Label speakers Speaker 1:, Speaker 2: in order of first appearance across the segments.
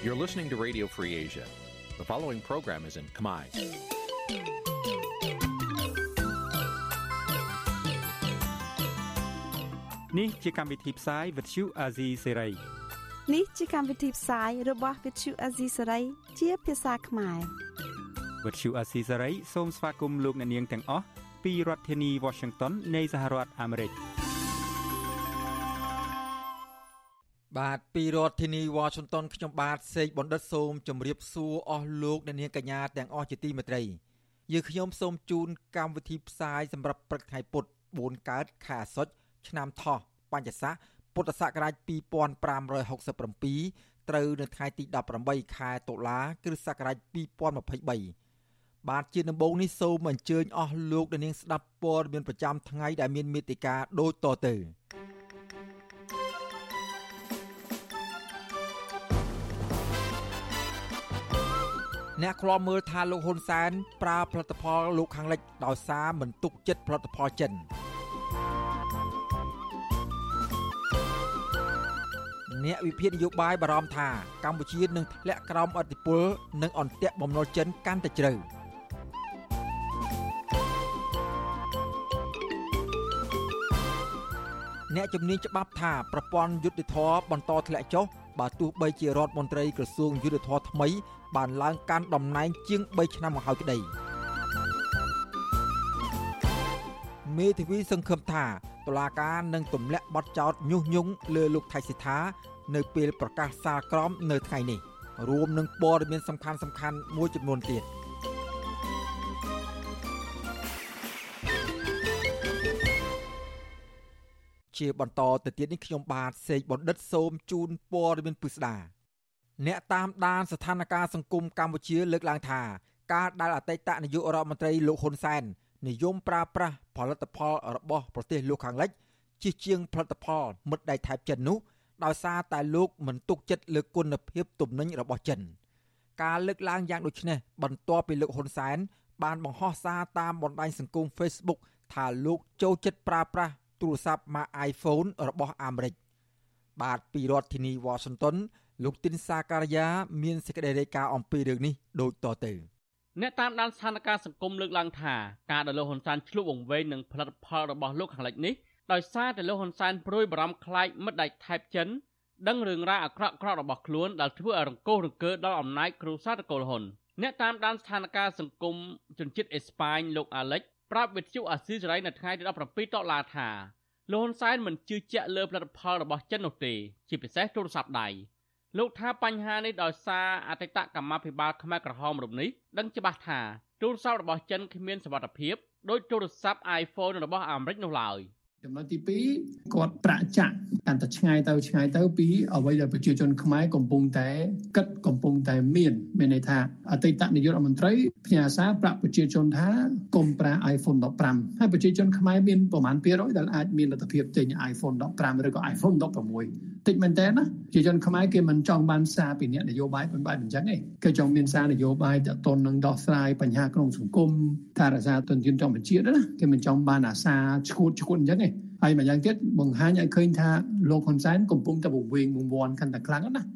Speaker 1: You're listening to Radio Free Asia. The following program is in Khmer.
Speaker 2: នេះជាកម្មវិធីផ្សាយ Vuthu Azizi Serai
Speaker 3: នេះជាកម្មវិធីផ្សាយរបស់ Vuthu Azizi Serai ជាភាសាខ្មែរ
Speaker 2: Vuthu Azizi Serai សូមស្វាគមន៍លោកអ្នកនាងទាំងអស់ពីរដ្ឋធានី Washington នៃសហរដ្ឋអាមេរិក។
Speaker 4: បាទពីរដ្ឋធានីវ៉ាស៊ីនតោនខ្ញុំបាទសេកបណ្ឌិតសូមជម្រាបសួរអស់លោកអ្នកនាងកញ្ញាទាំងអស់ជាទីមេត្រីយើខ្ញុំសូមជូនកម្មវិធីផ្សាយសម្រាប់ព្រឹកថ្ងៃពុទ្ធ4កើតខែអាសត់ឆ្នាំថោះបញ្ញស័កពុទ្ធសករាជ2567ត្រូវនៅថ្ងៃទី18ខែតុលាគ្រិស្តសករាជ2023បាទជាដំបូងនេះសូមអញ្ជើញអស់លោកអ្នកនាងស្ដាប់ព័ត៌មានប្រចាំថ្ងៃដែលមានមេតិការដូចតទៅ អ្នកខ្លាំមើលថាលោកហ៊ុនសែនប្រើផលិតផលលោកខាងលិចដោយសារមិនទុកចិត្តផលិតផលចិនអ្នកវិភាគនយោបាយបារម្ភថាកម្ពុជានឹងធ្លាក់ក្រោមអធិបុលនិងអន្ទាក់បំណុលចិនកាន់តែជ្រៅអ្នកជំនាញច្បាប់ថាប្រព័ន្ធយុត្តិធម៌បន្តធ្លាក់ចុះ បើទោះបីជារដ្ឋមន្ត្រីក្រសួងយុទ្ធភ័ពថ្មី បានឡើងកាន់តំណែងជាង3ឆ្នាំមកហើយក្តីមេធាវីសង្ឃឹមថាតុលាការនឹងទម្លាក់បទចោទញុះញង់លើលោកថៃសិដ្ឋានៅពេលប្រកាសសាលក្រមនៅថ្ងៃនេះរួមនឹងព័ត៌មានសំខាន់សំខាន់មួយចំនួនទៀត ជាបន្តទៅទៀតនេះខ្ញុំបាទសេកបណ្ឌិតសូមជូនព័ត៌មានពិស្ដាអ្នកតាមដានស្ថានភាពសង្គមកម្ពុជាលើកឡើងថាការដែលអតីតនាយករដ្ឋមន្ត្រីលោកហ៊ុនសែននិយមប្រើប្រាស់ផលិតផលរបស់ប្រទេសលោកខាងលិចជាជាងផលិតផលមិត្តដៃថៃចិននោះដោយសារតែលោកមិនទុកចិត្តលើគុណភាពទំនិញរបស់ចិនការលើកឡើងយ៉ាងដូចនេះបន្ទាប់ពីលោកហ៊ុនសែនបានបង្ហោះសារតាមបណ្ដាញសង្គម Facebook ថាលោកចូលចិត្តប្រើប្រាស់ ទូរស័ព្ទម៉ាក iPhone របស់អាមេរិកបាទពីរដ្ឋធានី Washington លោកទីនសាការីយ៉ាមានសេចក្តីរាយការណ៍អំពីរឿងនេះដូចតទៅ
Speaker 5: អ្នកតាមដានស្ថានភាពសង្គមលើកឡើងថាការដែលលោកហ៊ុនសែនឆ្លុះវង្វេងនឹងផលិតផលរបស់លោកខាងលិចនេះដោយសារតែលោកហ៊ុនសែនព្រួយបារម្ភខ្លាចមិត្តដៃថៃចិនដឹងរឿងរ៉ាវអាក្រក់ក្រក់របស់ខ្លួនដែលធ្វើឲ្យរង្គោះរង្គើដល់អំណាចគ្រូសាតកូលហ៊ុនអ្នកតាមដានស្ថានភាពសង្គមជនជាតិអេស្ប៉ាញលោកអាឡិច ប្រាប់វិទ្យុអាស៊ីសេរីនៅថ្ងៃទី17តុលាថាលោកហ៊ុនសែនមិនជឿជាក់លើផលិតផលរបស់ចិននោះទេជាពិសេសទូរស័ព្ទដៃលោកថាបញ្ហានេះដោយសារអតីតកម្មាភិបាលខ្មែរក្រហមរូបនេះដឹងច្បាស់ថាទូរស័ព្ទរបស់ចិនគ្មានសុវត្ថិភាពដោយទូរស័ព្ទ iPhone របស់អាមេរិកនោះឡើយ។
Speaker 6: ចំណុចទី2គាត់ប្រាក់ចាក់កាន់តែឆ្ងាយទៅឆ្ងាយទៅពីអ្វីដែលប្រជាជនខ្មែរកំពុងតែគិតកំពុងតែមានមានន័យថាអតីតនាយករដ្ឋមន្ត្រីផ្ញើសារប្រាប់ប្រជាជនថាកុំប្រើ iPhone 15ហើយប្រជាជនខ្មែរមានប្រមាណ200ដែលអាចមានលទ្ធភាពទិញ iPhone 15ឬក៏ iPhone 16 តិចមែនតើណាប្រជាជនខ្មែរគេមិនចង់បានសារពីអ្នកនយោបាយបែបអញ្ចឹងទេគេចង់មានសារនយោបាយតទៅនឹងដោះស្រាយបញ្ហាក្នុងសង្គមថារក្សាទុនធានចំជាតិណាគេមិនចង់បានអាសាឈួតឈួតអញ្ចឹងទេហើយម្យ៉ាងទៀតបង្ហាញឲ្យឃើញថាលោកហ៊ុនសែនកំពុងតែវង្វេងវង្វាន់កាន់តែខ្លាំងណាស់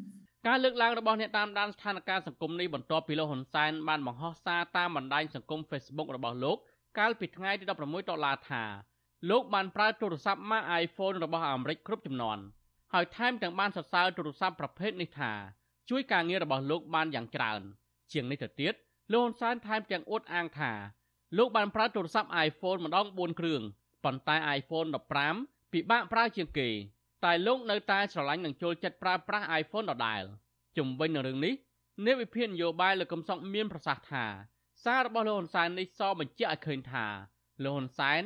Speaker 5: ការលើកឡើងរបស់អ្នកតាមដានស្ថានភាពសង្គមនេះបន្ទាប់ពីលោកហ៊ុនសែនបានបង្ហោះសារតាមបណ្ដាញសង្គម Facebook របស់លោកកាលពីថ្ងៃទី16ដុល្លារថាលោកបានប្រើទូរស័ព្ទម៉ាក iPhone របស់អាមេរិកគ្រប់ចំនួន ហើយថែមទាំងបានសរសើរទូរស័ព្ទប្រភេទនេះថាជួយការងាររបស់លោកបានយ៉ាងច្រើន ជាងនេះទៅទៀតលោកហ៊ុនសែនថែមទាំងអួតអាងថាលោកបានប្រើទូរស័ព្ទ iPhone ម្ដង4គ្រឿងប៉ុន្តែ iPhone 15ពិបាកប្រើជាងគេតែលោកនៅតែស្រឡាញ់និងចូលចិត្តប្រើប្រាស់ iPhone ដដែលជំវិញនឹងរឿងនេះអ្នកវិភាគនយោបាយលោកកំសុកមានប្រសាសន៍ថា សាររបស់លោកហ៊ុនសែននេះសបញ្ជាក់ឲ្យឃើញថាលោកហ៊ុនសែន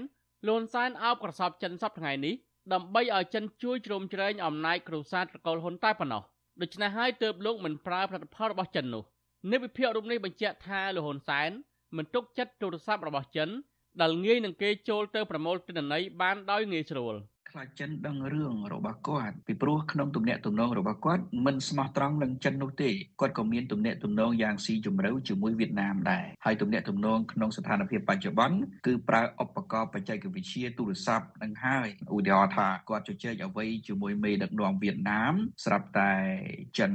Speaker 5: លោកហ៊ុនសែនអោបក្រសពចិនសពថ្ងៃនេះ ដើម្បីឲ្យចិនជួយជ្រោមជ្រែងអំណាចគ្រួសារត្រកូលហ៊ុនតែប៉ុណ្ណោះដូច្នេះហើយទើបលោកមិនប្រើផលិតផលរបស់ចិននោះអ្នកវិភាគរូបនេះបញ្ជាក់ថាលោកហ៊ុនសែនមិនទុកចិត្តទូរស័ព្ទរបស់ចិនដែលងាយនឹងគេចូលទៅប្រមូលទិន្នន័យបានដោយងាយស្រួល
Speaker 7: ខ្លាចចិនដឹងរឿងរបស់គាត់ពីព្រោះក្នុងទំនាក់ទំនងរបស់គាត់មិនស្មោះត្រង់នឹងចិននោះទេគាត់ក៏មានទំនាក់ទំនងយ៉ាងស៊ីជម្រៅជាមួយវៀតណាមដែរហើយទំនាក់ទំនងក្នុងស្ថានភាពបច្ចុប្បន្នគឺប្រើឧបករណ៍បច្ចេកវិទ្យាទូរស័ព្ទនឹងហើយឧទាហរណ៍ថាគាត់ជជែកអ្វីជាមួយមេដឹកនាំវៀតណាមស្រាប់តែចិន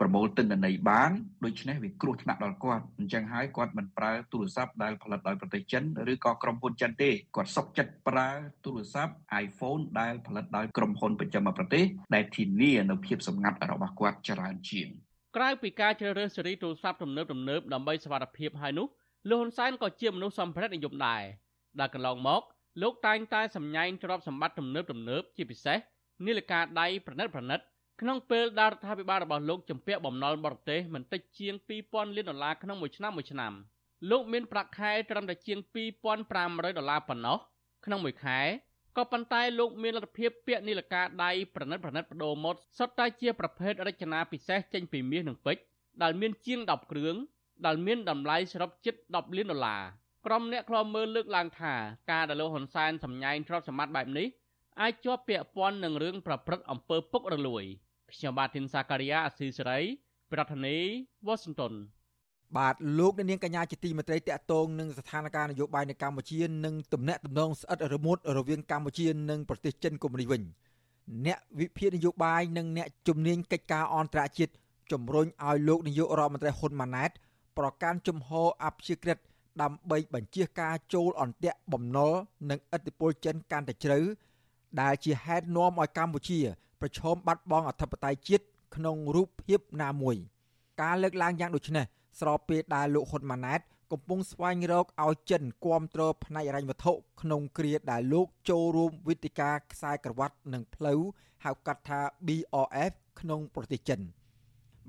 Speaker 7: ប្រមូលទិន្នន័យបានដូច្នេះវាគ្រោះថ្នាក់ដល់គាត់អញ្ចឹងហើយគាត់មិនប្រើទូរស័ព្ទដែលផលិតដោយប្រទេសចិនឬក៏ក្រុមហ៊ុនចិនទេគាត់សុកចិត្តប្រើទូរស័ព្ទ iPhone ដែលផលិតដោយក្រុមហ៊ុនប្រចាំប្រទេសដែលធានានូវភាពសម្ងាត់របស់គាត់ច្រើនជាង
Speaker 5: ក្រៅពីការជ្រើសរើសស៊េរីទូរស័ព្ទទំនើបទំនើបដើម្បីសុវត្ថិភាពហើយនោះលោកហ៊ុនសែនក៏ជាមនុស្សសម្ភារៈនិយមដែរដែលកន្លងមកលោកតែងតែសម្ញែងទ្រព្យសម្បត្តិទំនើបទំនើបជាពិសេសនាឡិកាដៃប្រណិតប្រណិតក្នុងពេលដែលរដ្ឋាភិបាលរបស់លោកជំពាក់បំណុលបរទេសមិនតិចជាង2000លានដុល្លារក្នុងមួយឆ្នាំមួយឆ្នាំលោកមានប្រាក់ខែត្រឹមតែជាង2500ដុល្លារប៉ុណ្ណោះក្នុងមួយខែ ក៏ប៉ុន្តែលោកមានលទ្ធភាពពាក់នីលកាដៃប្រណិតប្រណិតបដូរម៉ូតសុទ្ធតែជាប្រភេទរចនាពិសេសចេញពីមាសនិងពេជ្រដែលមានជាង10គ្រឿងដែលមានតម្លៃសរុបជិត10លានដុល្លារក្រុមអ្នកខ្លាំមើលលើកឡើងថាការដែលលោកហ៊ុនសែនសម្ញែងទ្រព្យសម្បត្តិបែបនេះអាចជាប់ពាក់ព័ន្ធនឹងរឿងប្រព្រឹត្តអំពើពុករលួយខ្ញុំបាទធីនសាការីយ៉ាអស៊ីសេរី ប្រធានាធិបតី Washington
Speaker 4: បាទលោកអ្នកនាងកញ្ញាជាទីមេត្រីតកតងនឹងស្ថានភាពនយោបាយនៅកម្ពុជានិងទំនាក់ទំនងស្អិតរមួតរវាងកម្ពុជានិងប្រទេសចិនកុម្មុយនីវិញអ្នកវិភាគនយោបាយនិងអ្នកជំនាញកិច្ចការអន្តរជាតិជំរុញឲ្យលោកនាយករដ្ឋមន្ត្រីហ៊ុនម៉ាណែតប្រកាន់ជំហរអព្យាក្រឹតដើម្បីបញ្ជាការចូលអន្ទាក់បំណុលនិងឥទ្ធិពលចិនកាន់តែជ្រៅដែលជាហេតុនាំឲ្យកម្ពុជា ប្រឈមបាត់បង់អធិបតេយ្យជាតិក្នុងរូបភាពណាមួយ ការលើកឡើងយ៉ាងដូចនេះ ស្របពេលដែលលោកហ៊ុនម៉ាណែតកំពុងស្វែងរកឲ្យចិនគាំទ្រផ្នែករញ្ញវត្ថុក្នុងគ្រាដែលលោកចូលរួមវិទ្យការខ្សែក្រវ៉ាត់និងផ្លូវហៅកាត់ថា BRF ក្នុងប្រទេសចិន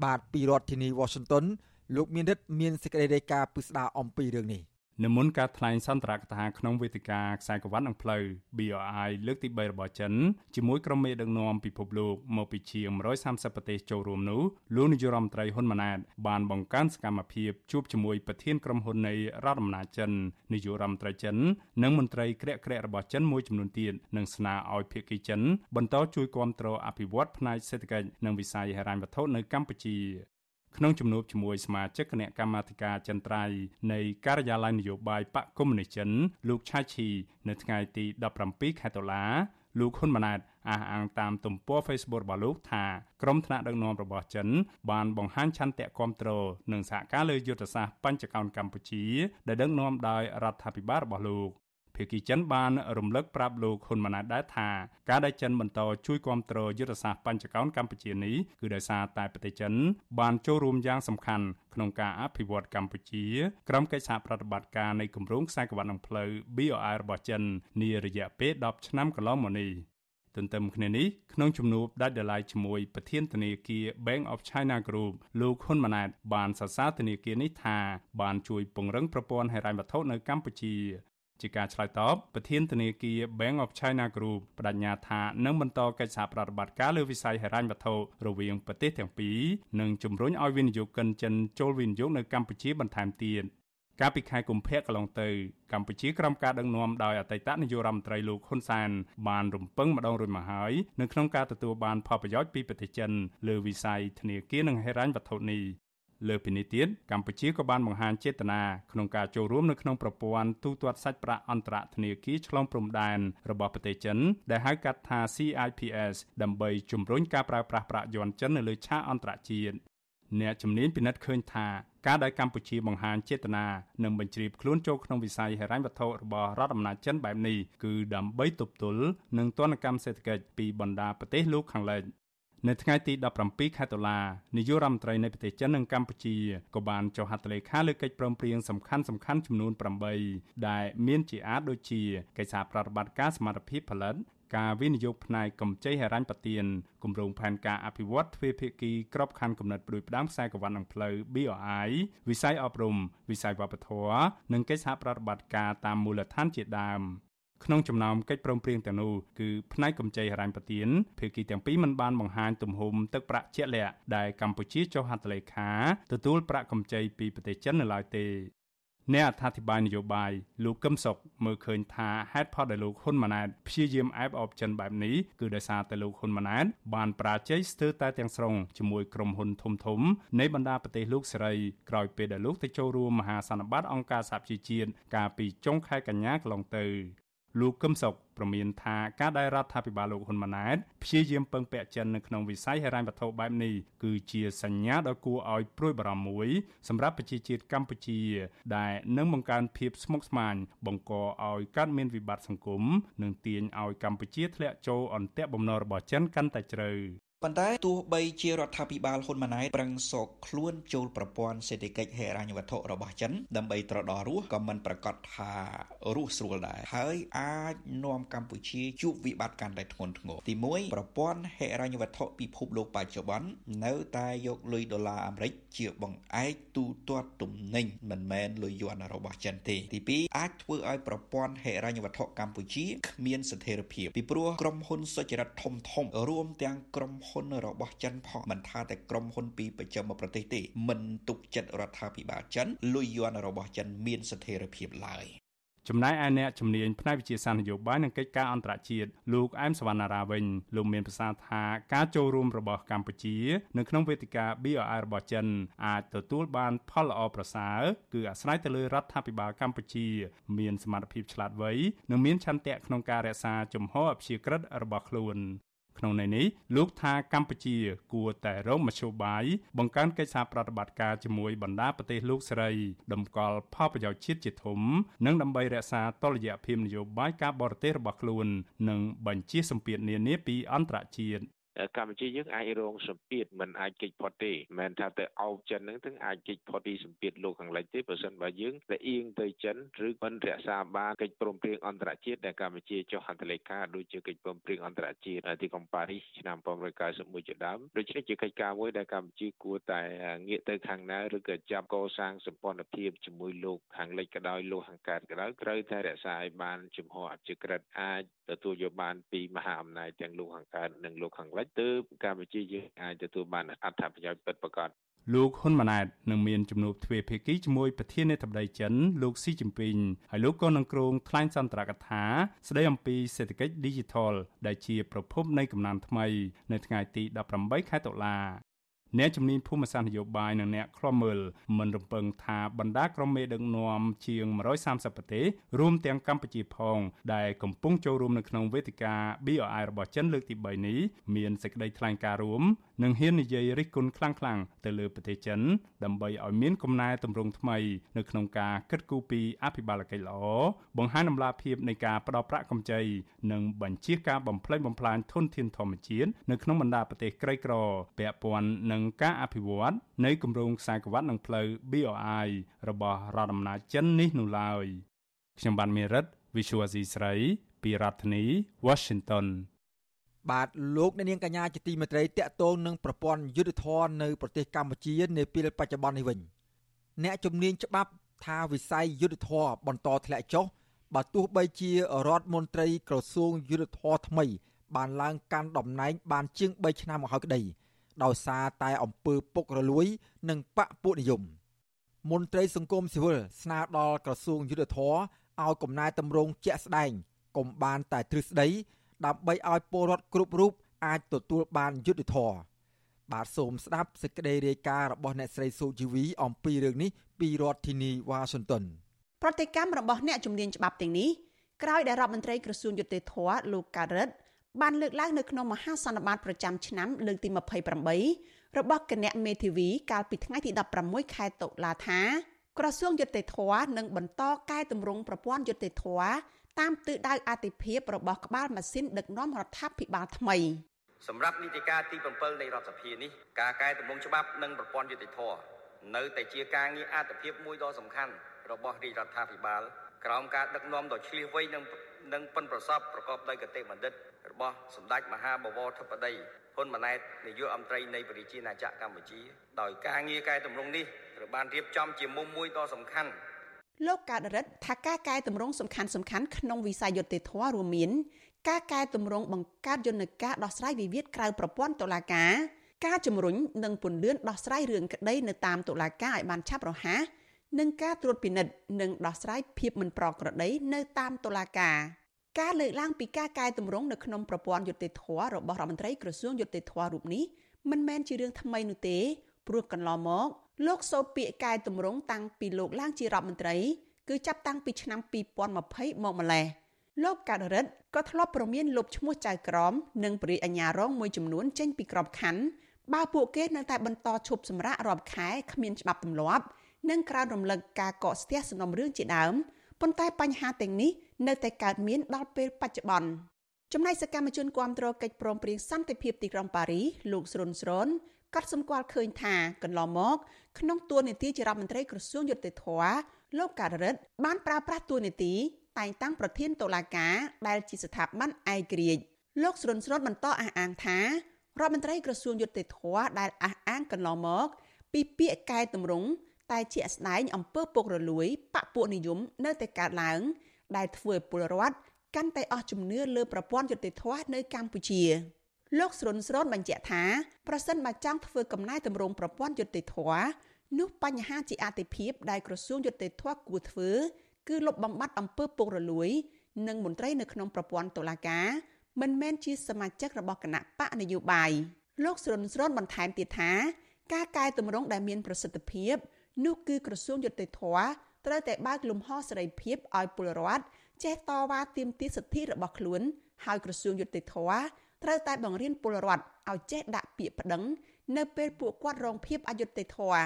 Speaker 4: បាទពីរដ្ឋធានី Washington លោកមានរិទ្ធមានសេចក្តីរាយការណ៍ពិស្ដារអំពីរឿងនេះ
Speaker 2: និមន្តការថ្លែងសន្ទរកថាក្នុងវេទិកាខ្សែក្រវ៉ាត់និងផ្លូវ BRI លើកទី3របស់ចិនជាមួយក្រុមមេដឹកនាំពិភពលោកមកពីជាង130ប្រទេសចូលរួមនោះលោកនាយរដ្ឋមន្ត្រីហ៊ុនម៉ាណែតបានបង្កើនសកម្មភាពជួបជាមួយប្រធានក្រុមហ៊ុននៃរដ្ឋអំណាចចិននាយករដ្ឋមន្ត្រីចិន និងមន្ត្រីក្រាក់ក្រាក់របស់ចិនមួយចំនួនទៀតនឹងស្នើឲ្យភាគីចិនបន្តជួយគាំទ្រអភិវឌ្ឍផ្នែកសេដ្ឋកិច្ចនិងវិស័យហិរញ្ញវត្ថុនៅកម្ពុជា ក្នុងជំនួបជាមួយសមាជិកគណៈកម្មាធិការចិនត្រៃនៃការិយាល័យនយោបាយបកកុម្មុយនីសចិនលោកឆៃឈីនៅថ្ងៃទី17ខែតុលាលោកហ៊ុនម៉ាណែតអះអាងតាមទំព័រ Facebook របស់លោកថាក្រុមថ្នាក់ដឹកនាំរបស់ចិន បានបង្ហាញឆន្ទៈគាំទ្រនិងសហការលើយុទ្ធសាស្ត្របញ្ចកោណកម្ពុជា ដែលដឹកនាំដោយរដ្ឋាភិបាលរបស់លោក ភាគីចិនបានរំលឹកប្រាប់លោកហ៊ុនម៉ាណែតដែរថាការដែលចិនបន្តជួយគាំទ្រយុទ្ធសាស្ត្របញ្ចកោណកម្ពុជានេះគឺដោយសារតែប្រទេសចិន បានចូលរួមយ៉ាងសំខាន់ក្នុងការអភិវឌ្ឍកម្ពុជាក្រុមកិច្ចសហប្រតិបត្តិការនៃគម្រោងខ្សែក្រវ៉ាត់និងផ្លូវ BRI របស់ចិននារយៈពេល10ឆ្នាំកន្លងមកនេះទន្ទឹមគ្នានេះក្នុងជំនួបដាច់ដライជាមួយប្រធានធនាគារ Bank of China Group លោកហ៊ុនម៉ាណែតបានសរសើរធនាគារនេះថាបានជួយពង្រឹងប្រព័ន្ធហិរញ្ញវត្ថុនៅកម្ពុជា ជាការឆ្លើយតបប្រធានធនាគារ Bank of China Group បដិញ្ញាថានឹងបន្តកិច្ចសហប្រតិបត្តិការលើវិស័យហិរញ្ញវត្ថុរវាងប្រទេសទាំងពីរនិងជំរុញឲ្យវិនិយោគិនចិនចូលវិនិយោគនៅកម្ពុជាបន្ថែមទៀតកាលពីខែកុម្ភៈកន្លងទៅកម្ពុជាក្រោមការដឹកនាំដោយអតីតនាយករដ្ឋមន្ត្រីលោកហ៊ុនសែនបានរំពឹងម្ដងរួចមកហើយនៅក្នុងការទទួលបានផលប្រយោជន៍ពីប្រទេសចិនលើវិស័យធនាគារនិងហិរញ្ញវត្ថុនេះ លើពីនេះទៀតកម្ពុជាក៏បានបង្ហាញចេតនាក្នុងការចូលរួមនៅក្នុងប្រព័ន្ធទូទាត់សាច់ប្រាក់អន្តរធនាគារឆ្លងព្រំដែនរបស់ប្រទេសចិន ដែលហៅកាត់ថា CIPS ដើម្បីជំរុញការប្រើប្រាស់ប្រាក់យន់ចិននៅលើឆាកអន្តរជាតិអ្នកជំនាញពិនិត្យឃើញថាការដែលកម្ពុជាបង្ហាញចេតនានិងបញ្ជ្រាបខ្លួនចូលក្នុងវិស័យហិរញ្ញវត្ថុរបស់រដ្ឋអំណាចចិនបែបនេះគឺដើម្បីទប់ទល់នឹងទណ្ឌកម្មសេដ្ឋកិច្ចពីបណ្ដាប្រទេសលោកខាងលិច នៅថ្ងៃទី17ខែតុលានាយករដ្ឋមន្ត្រីនៃប្រទេសចិននិងកម្ពុជាក៏បានចុះហត្ថលេខាលើកិច្ចព្រមព្រៀងសំខាន់សំខាន់ចំនួន8ដែលមានជាអាចដូចជាកិច្ចសហប្រតិបត្តិការសមត្ថភាពផលិតការវិនិយោគផ្នែកកម្ចីហិរញ្ញប្បទានគម្រោងផែនការអភិវឌ្ឍទ្វេភាគីក្របខ័ណ្ឌគំនិតប្រួយផ្ដាំខ្សែក្រវ៉ាត់និងផ្លូវ BRI វិស័យអប់រំវិស័យវប្បធម៌និងកិច្ចសហប្រតិបត្តិការតាមមូលដ្ឋានជាដើម។ ក្នុងចំណោមកិច្ចព្រមព្រៀងទាំងនោះគឺផ្នែកកម្ចីហិរញ្ញប្បទានភាគីទាំងពីរមិនបានបង្ហាញទំហំទឹកប្រាក់ជាក់លាក់ដែលកម្ពុជាចុះហត្ថលេខាទទួលប្រាក់កម្ចីពីប្រទេសចិននៅឡើយទេអ្នកអត្ថាធិប្បាយនយោបាយលោកកឹមសុខមើលឃើញថាហេតុផលដែលលោកហ៊ុនម៉ាណែតព្យាយាមអែបអបចិនបែបនេះគឺដោយសារតែលោកហ៊ុនម៉ាណែតបានប្រាជ័យស្ទើរតែទាំងស្រុងជាមួយក្រុមហ៊ុនធំធំនៃបណ្ដាប្រទេសលោកសេរីក្រោយពេលដែលលោកទៅចូលរួមមហាសន្និបាតអង្គការសហជីវជាតិកាលពីចុងខែកញ្ញាកន្លងទៅ លោកកឹមសុខប្រមានថាការដែលរដ្ឋាភិបាលលោកហ៊ុនម៉ាណែតព្យាយាមពឹងពាក់ចិននៅក្នុងវិស័យហិរញ្ញវត្ថុបែបនេះគឺជាសញ្ញាដ៏គួរឲ្យព្រួយបារម្ភមួយសម្រាប់ប្រជាជាតិកម្ពុជា ដែលនឹងបង្កើនភាពស្មុគស្មាញបង្កឲ្យកើតមានវិបត្តិសង្គមនិងទាញឲ្យកម្ពុជាធ្លាក់ចូលអន្ទាក់បំណុលរបស់ចិនកាន់តែជ្រៅ
Speaker 8: ប៉ុន្តែទោះបីជារដ្ឋាភិបាលហ៊ុនម៉ាណែតប្រឹងសោកខ្លួនចូលប្រព័ន្ធសេដ្ឋកិច្ចហិរញ្ញវត្ថុរបស់ចិនដើម្បីត្រដររស់ក៏មិនប្រកាសថារស់ស្រួលដែរហើយអាចនាំកម្ពុជាជួបវិបត្តិកាន់តែធ្ងន់ធ្ងរទី1ប្រព័ន្ធហិរញ្ញវត្ថុពិភពលោកបច្ចុប្បន្ននៅតែយកលុយដុល្លារអាមេរិកជាបង្អែកទូទាត់ទំនិញមិនមែនលុយយួនរបស់ចិនទេទី2អាចធ្វើឲ្យប្រព័ន្ធហិរញ្ញវត្ថុកម្ពុជាគ្មានស្ថិរភាពពីព្រោះក្រុមហ៊ុនសុចរិតធំធំរួមទាំងក្រុមហ៊ុនរបស់ចិនផងមិនថាតែក្រុមហ៊ុនពីប្រចាំប្រទេសទេមិនទុកចិត្តរដ្ឋាភិបាលចិនលុយយន់របស់ចិនមានស្ថិរភាពឡើយ
Speaker 2: ចំណែកឯអ្នកជំនាញផ្នែកវិទ្យាសាស្ត្រនយោបាយនិងកិច្ចការអន្តរជាតិលោកអែមសវណ្ណារាវិញលោកមានប្រសាសន៍ថាការចូលរួមរបស់កម្ពុជានៅក្នុងវេទិកា BRI របស់ចិនអាចទទួលបានផលល្អប្រសើរគឺអាស្រ័យទៅលើរដ្ឋាភិបាលកម្ពុជា មានសមត្ថភាពឆ្លាតវៃនិងមានឆន្ទៈក្នុងការរក្សាជំហរអព្យាក្រឹតរបស់ខ្លួន ក្នុងន័យនេះលោកថាកម្ពុជា គួរតែរកមធ្យោបាយបង្កើនកិច្ចសហប្រតិបត្តិការជាមួយបណ្ដាប្រទេសលោកសេរីតម្កល់ផលប្រយោជន៍ជាតិជាធំ និងដើម្បីរក្សាតុល្យភាពនយោបាយការបរទេសរបស់ខ្លួន និងបញ្ជាសម្ពាធនានាពីអន្តរជាតិ
Speaker 9: កម្ពុជាយើងអាចរងសម្ពាធមិនអាចគេចផុតទេមិនថាទៅអោបចិនហ្នឹងទាំងអាចគេចផុតពីសម្ពាធលោកខាងលិចទេបើសិនបើយើងតែអៀងទៅចិនឬមិនរក្សាបានកិច្ចព្រមព្រៀងអន្តរជាតិដែលកម្ពុជាចុះហត្ថលេខាដូចជាកិច្ចព្រមព្រៀងអន្តរជាតិទីក្រុងប៉ារីសឆ្នាំ1991ជាដើមដូច្នេះជាកិច្ចការមួយដែលកម្ពុជាគួរតែងាកទៅខាងណាឬក៏ចាប់កសាងសម្ព័ន្ធភាពជាមួយលោកខាងលិចក៏ដោយលោកខាងកើតក៏ដោយត្រូវតែរក្សាឲ្យបានជំហរអព្យាក្រឹតអាចទទួលយកបានពីមហាអំណាចទាំងលោកខាងកើតនិងលោកខាងលិចទើបកម្ពុជាយើងអាចទទួលបានអត្ថប្រយោជន៍ពិតប្រាកដ
Speaker 2: លោកហ៊ុនម៉ាណែតនឹងមានជំនួបទ្វេភាគីជាមួយប្រធានាធិបតីចិនលោកស៊ីជីនពីងហើយលោកក៏នឹងគ្រងថ្លែងសន្ទរកថា ស្ដីអំពីសេដ្ឋកិច្ច Digital ដែលជាប្រភពនៃកំណើនថ្មី នៅថ្ងៃទី18ខែតុលា អ្នកជំនាញភូមិសាស្ត្រនយោបាយនិងអ្នកខ្លំមើលមិនរំពឹងថាបណ្ដាក្រុមមេដឹកនាំជាង130ប្រទេសរួមទាំងកម្ពុជាផង ដែលកំពុងចូលរួមនៅក្នុងវេទិកា BRI របស់ចិនលើកទី3នេះមានសេចក្តីថ្លែងការណ៍រួមនិងហ៊ាននិយាយរិះគន់ខ្លាំងៗទៅលើប្រទេសចិន ដើម្បីឲ្យមានកំណែតម្រង់ថ្មីនៅក្នុងការគិតគូរពីអភិបាលកិច្ចល្អបង្ហាញដំណាភាពនៃការផ្ដល់ប្រាក់កម្ចីនិងបញ្ជាការបំផ្លិចបំផ្លាញធនធានធម្មជាតិនៅក្នុងបណ្ដាប្រទេសក្រីក្រពាក់ព័ន្ធនឹងការអភិវឌ្ឍនៃគម្រោងខ្សែក្រវ៉ាត់និងផ្លូវ BRI របស់រដ្ឋអំណាចចិននេះនោះឡើយខ្ញុំបានមេរិត Visual C ស្រីពីរដ្ឋធានី Washington
Speaker 4: បាទលោកអ្នកនាងកញ្ញាជាទីមេត្រីតកតងនឹងប្រព័ន្ធយុទ្ធធរនៅប្រទេសកម្ពុជានាពេលបច្ចុប្បន្ននេះវិញអ្នកជំនាញច្បាប់ថាវិស័យយុទ្ធធរបន្តធ្លាក់ចុះបើទោះបីជារដ្ឋមន្ត្រីក្រសួងយុទ្ធធរថ្មី បានឡើងកាន់តំណែងបានជាង3ឆ្នាំមកហើយក្តី ដោយសារតែអំពើពុករលួយ និងបកពួកនិយមមន្ត្រីសង្គមស៊ីវិលស្នើដល់ក្រសួងយុទ្ធភ័ពឲ្យកំណែតម្រង់ជាក់ស្ដែងកុំបានតែទ្រឹស្ដីដើម្បីឲ្យពលរដ្ឋគ្រប់រូបអាចទទួលបានយុត្តិធម៌បាទសូមស្ដាប់សេចក្តីរាយការណ៍របស់អ្នកស្រីស៊ូជីវីអំពីរឿងនេះពីរដ្ឋធានីវ៉ាស៊ីនតោន
Speaker 10: ប្រតិកម្មរបស់អ្នកជំនាញច្បាប់ទាំងនេះក្រោយដែលរដ្ឋមន្ត្រីក្រសួងយុតិធធលោកកើតរិទ្ធ បានលើកឡើងនៅក្នុងមហាសន្និបាតប្រចាំឆ្នាំលើកទី28របស់គណៈមេធាវីកាលពីថ្ងៃទី16ខែតុលាថាក្រសួងយុតិធធនឹងបន្តកែតម្រង់ប្រព័ន្ធយុតិធធតាមទិសដៅអតិភិបរបស់ក្បាលម៉ាស៊ីនដឹកនាំរដ្ឋាភិបាលថ្មី
Speaker 11: សម្រាប់នីតិកាលទី7នៃរដ្ឋសភានេះការកែតម្រង់ច្បាប់និងប្រព័ន្ធយុតិធធនៅតែជាការងារអតិភិបមួយដ៏សំខាន់របស់រាជរដ្ឋាភិបាលក្រោមការដឹកនាំដ៏ឆ្លៀសវៃនិង និងប៉ិនប្រសពប្រកបដោយកតេបណ្ឌិតរបស់សម្ដេចមហាបវរធិបតីហ៊ុនម៉ាណែតនាយករដ្ឋមន្ត្រីនៃប្រជាណាចក្រកម្ពុជាដោយការងារកែតម្រង់នេះត្រូវបានរៀបចំជាមុំមួយដ៏សំខាន់
Speaker 10: លោកកើតរិទ្ធថាការកែតម្រង់សំខាន់សំខាន់ក្នុងវិស័យយុត្តិធម៌រួមមានការកែតម្រង់បង្កើតយន្តការដោះស្រាយវិវាទក្រៅប្រព័ន្ធតុលាការការជំរុញនិងពន្យាដោះស្រាយរឿងក្តីនៅតាមតុលាការឲ្យបានឆាប់រហ័ស និងការត្រួតពិនិត្យនិងដោះស្រាយភាពមិនប្រក្រតីនៅតាមតុលាការការលើកឡើងពីការកែតម្រង់នៅក្នុងប្រព័ន្ធយុត្តិធម៌របស់រដ្ឋមន្ត្រីក្រសួងយុត្តិធម៌រូបនេះមិនមែនជារឿងថ្មីនោះទេព្រោះកន្លងមកលោកសូត្រពាក្យកែតម្រង់តាំងពីលោកឡើងជារដ្ឋមន្ត្រីគឺចាប់តាំងពីឆ្នាំ2020មកម្លេះលោកកាដរិតក៏ធ្លាប់ប្រមានលុបឈ្មោះចៅក្រមនិងបរិយាអាញារងមួយចំនួនចេញពីក្របខ័ណ្ឌបើពួកគេនៅតែបន្តឈប់សម្រាករាប់ខែគ្មានច្បាប់ទម្លាប់ និងក្រើនរំលឹកការកកស្ទះសំណុំរឿងជាដើមប៉ុន្តែបញ្ហាទាំងនេះនៅតែកើតមានដល់ពេលបច្ចុប្បន្នចំណែកសកម្មជនគាំទ្រកិច្ចព្រមព្រៀងសន្តិភាពទីក្រុងប៉ារីសលោកស្រុនស្រុនក៏សម្គាល់ឃើញថាកន្លងមកក្នុងទួនាទីជារដ្ឋមន្ត្រីក្រសួងយុតិធធលោកការរិទ្ធបានប្រើប្រាស់ទួនាទីតែងតាំងប្រធានតុលាការដែលជាស្ថាប័នឯករាជ្យលោកស្រុនស្រុនបន្តអះអាងថារដ្ឋមន្ត្រីក្រសួងយុតិធធដែលអះអាងកន្លងមក ពីពាក្យកែតម្រង់ តែជាស្ដែងអំពើពុករលួយបពពួកនិយមនៅតែកើតឡើង ដែលធ្វើឲ្យពលរដ្ឋកាន់តែអស់ជំនឿលើប្រព័ន្ធយុតិធធនៅកម្ពុជាលោកស្រុនស្រូនបញ្ជាក់ថាប្រសិនបើចង់ធ្វើកំណែតម្រង់ប្រព័ន្ធយុតិធធនោះបញ្ហាជាអតិភិបដែលក្រសួងយុតិធធគួរធ្វើគឺលុបបំបាត់អំពើពុករលួយ និងមន្ត្រីនៅក្នុងប្រព័ន្ធតុលាការមិនមែនជាសមាជិករបស់គណៈបកនយោបាយលោកស្រុនស្រូនបន្ថែមទៀតថាការកែតម្រង់ដែលមានប្រសិទ្ធភាព នោះគឺក្រសួងយុតិធធត្រូវតែបើកលំហសេរីភាពឲ្យពលរដ្ឋចេះតវ៉ាទាមទារសិទ្ធិរបស់ខ្លួន ហើយក្រសួងយុតិធធត្រូវតែបង្រៀនពលរដ្ឋឲ្យចេះដាក់ពាក្យប្តឹង នៅពេលពួកគាត់រងភាពអយុត្តិធម៌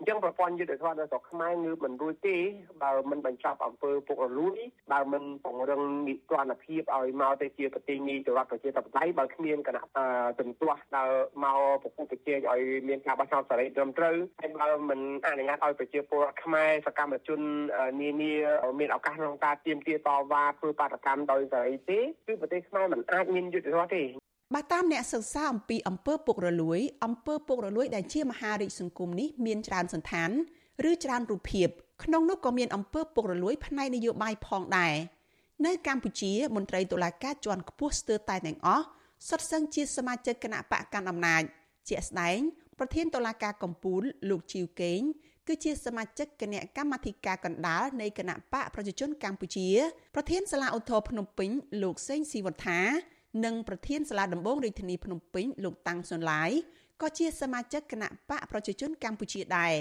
Speaker 12: អញ្ចឹងប្រព័ន្ធយុទ្ធសាស្ត្រនៅស្រុកខ្មែរងើបមិនរួចទេបើមិនបញ្ចប់អំពើពុករលួយបើមិនពង្រឹងនីតិរដ្ឋភាពឲ្យមកទៅជាប្រទេសនីតិរដ្ឋប្រជាធិបតេយ្យបើគ្មានគណៈទន្ទាស់ដល់មកប្រគល់ប្រជែងឲ្យមានការបោះឆ្នោតសេរីត្រឹមត្រូវហើយបើមិនអនុញ្ញាតឲ្យប្រជាពលរដ្ឋខ្មែរសកម្មជននានាមានឱកាសក្នុងការទាមទារតវ៉ាធ្វើបាតកម្មដោយសេរីទេគឺប្រទេសខ្មែរមិនអាចមានយុទ្ធសាស្ត្រទេ
Speaker 10: បើតាមអ្នកសិក្សាអំពីអំពើពុករលួយអំពើពុករលួយដែលជាមហារាជសង្គមនេះមានច្រើនសន្តានឬច្រើនរូបភាពក្នុងនោះក៏មានអំពើពុករលួយផ្នែកនយោបាយផងដែរនៅកម្ពុជាមន្ត្រីតុលាការជាន់ខ្ពស់ស្ទើរតែទាំងអស់សុទ្ធសឹងជាសមាជិកគណៈបកកណ្ដាលអំណាចជាក់ស្ដែងប្រធានតុលាការកំពូលលោកជីវកេងគឺជាសមាជិកគណៈកម្មាធិការកណ្ដាលនៃគណៈបកប្រជាជនកម្ពុជា ប្រធានសាលាឧទ្ធរភ្នំពេញលោកសេងស៊ីវត្ថា និងប្រធានសាលាដំបងរាជធានីភ្នំពេញលោកតាំងសុនឡាយក៏ជាសមាជិកគណៈបកប្រជាជនកម្ពុជាដែរ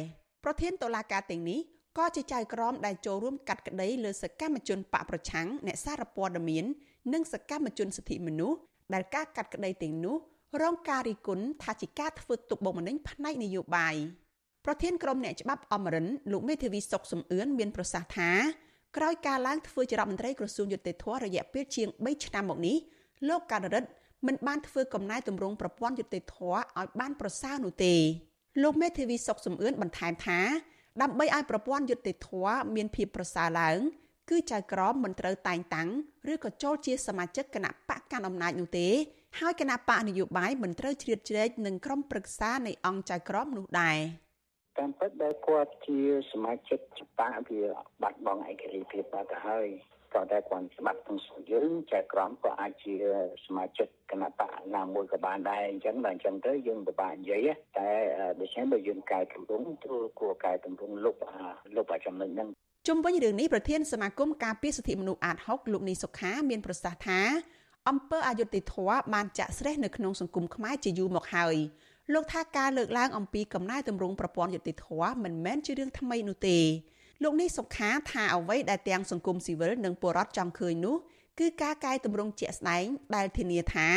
Speaker 10: ប្រធានតុលាការទាំងនេះក៏ជាចៅក្រមដែលចូលរួមកាត់ក្តីលើសកម្មជនបកប្រឆាំងអ្នកសារព័ត៌មាន និងសកម្មជនសិទ្ធិមនុស្សដែលការកាត់ក្តីទាំងនោះរងការរិះគន់ថាជាការធ្វើទុកបុកម្នេញផ្នែកនយោបាយប្រធានក្រុមអ្នកច្បាប់អមរិនលោកមេធាវីសុកសំអឿនមានប្រសាសន៍ថាក្រោយការឡើងធ្វើជារដ្ឋមន្ត្រីក្រសួងយុតិធធរយៈពេលជាង3ឆ្នាំមកនេះ លោកការិតមិនបានធ្វើកំណែទម្រង់ប្រព័ន្ធយុតិធធឲ្យបានប្រសើរនោះទេលោកមេធាវីសុកសំអឿនបន្ថែមថាដើម្បីឲ្យប្រព័ន្ធយុតិធធមានភាពប្រសើរឡើងគឺចៅក្រមមិនត្រូវតែងតាំងឬក៏ចូលជាសមាជិកគណៈបកកាន់អំណាចនោះទេ ហើយគណៈបកនយោបាយមិនត្រូវជ្រៀតជ្រែកនឹងក្រុមប្រឹក្សានៃអង្គចៅក្រមនោះដែរ
Speaker 13: តាមពិតដែលគាត់ជាសមាជិកច្បាប់វាបាត់បង់ឯករាជ្យភាពបាត់ទៅហើយ ក៏តែគាត់ច្បាប់ក្នុងស្រុកយើងចែកក្រមក៏អាចជាសមាជិកគណៈបកណាមួយក៏បានដែរអញ្ចឹងដល់អញ្ចឹងទៅយើងពិបាកនិយាយតែដូច្នេះបើយើងកែតម្រង់គឺគួរកែតម្រង់លុបលុបអាចំណុចហ្នឹង
Speaker 10: ជុំវិញរឿងនេះប្រធានសមាគមការពារសិទ្ធិមនុស្សអាត6លោកនីសុខាមានប្រសាសន៍ថាអំពើអយុត្តិធម៌បានចាក់ស្រេះនៅក្នុងសង្គមខ្មែរជាយូរមកហើយលោកថាការលើកឡើងអំពីកំណែតម្រង់ប្រព័ន្ធយុត្តិធម៌មិនមែនជារឿងថ្មីនោះទេ លោកនេះសុខាថាអ្វីដែលទាំងសង្គមស៊ីវិលនិងពលរដ្ឋចង់ឃើញនោះគឺការកែតម្រង់ជាក់ស្ដែងដែលធានាថា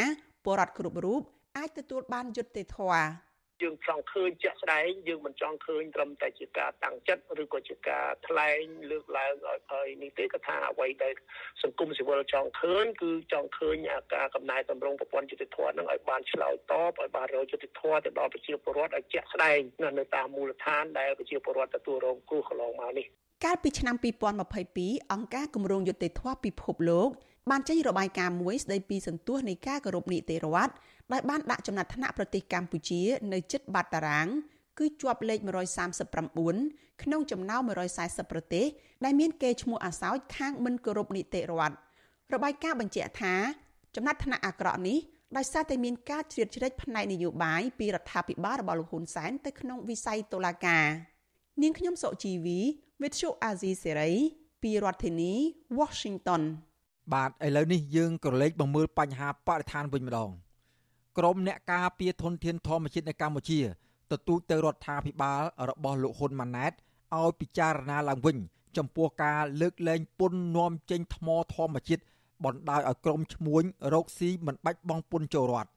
Speaker 10: ពលរដ្ឋគ្រប់រូបអាចទទួលបានយុត្តិធម៌
Speaker 12: យើងចង់ឃើញជាក់ស្ដែងយើងមិនចង់ឃើញត្រឹមតែជាការតាំងចិត្តឬក៏ជាការថ្លែងលើកឡើងឲ្យឲ្យនេះទេក៏ថាអ្វីដែលសង្គមស៊ីវិលចង់ឃើញគឺចង់ឃើញការកំណែតម្រង់ប្រព័ន្ធយុតិធម៌នឹងឲ្យបានឆ្លើយតបឲ្យបានរកយុតិធម៌ទៅដល់ប្រជាពលរដ្ឋឲ្យជាក់ស្ដែងនៅតាមមូលដ្ឋានដែលប្រជាពលរដ្ឋទទួលរងគ្រោះកន្លងមកនេះ
Speaker 10: កាលពីឆ្នាំ2022អង្គការគម្រោងយុតិធម៌ពិភពលោកបានចេញរបាយការណ៍មួយស្ដីពីសន្ទុះនៃការគោរពនីតិរដ្ឋ ដែលបានដាក់ចំណាត់ថ្នាក់ប្រទេសកម្ពុជានៅជិតបាត់តារាង គឺជាប់លេខ139ក្នុងចំណោម140ប្រទេសដែលមានកេរ្តិ៍ឈ្មោះអាសោចខាងមិនគោរពនីតិរដ្ឋរបាយការណ៍បញ្ជាក់ថាចំណាត់ថ្នាក់អាក្រក់នេះដោយសារតែមានការជ្រៀតជ្រែកផ្នែកនយោបាយពីរដ្ឋាភិបាលរបស់លោកហ៊ុនសែនទៅក្នុងវិស័យតុលាការនាងខ្ញុំសុជីវី With you Azizi Serai ពីរដ្ឋធានី Washington
Speaker 4: បាទឥឡូវនេះយើងក៏លេខមកមើលបញ្ហាបរិស្ថានវិញម្ដង ក្រមអ្នកការពារធនធានធម្មជាតិនៅកម្ពុជាទទូចទៅរដ្ឋាភិបាលរបស់លោកហ៊ុនម៉ាណែតឲ្យពិចារណាឡើងវិញ ចំពោះការលើកលែងពន្ធនាំចេញថ្មធម្មជាតិបណ្ដោយឲ្យក្រុមឈ្មួញរកស៊ីមិនបាច់បង់ពន្ធចូលរដ្ឋ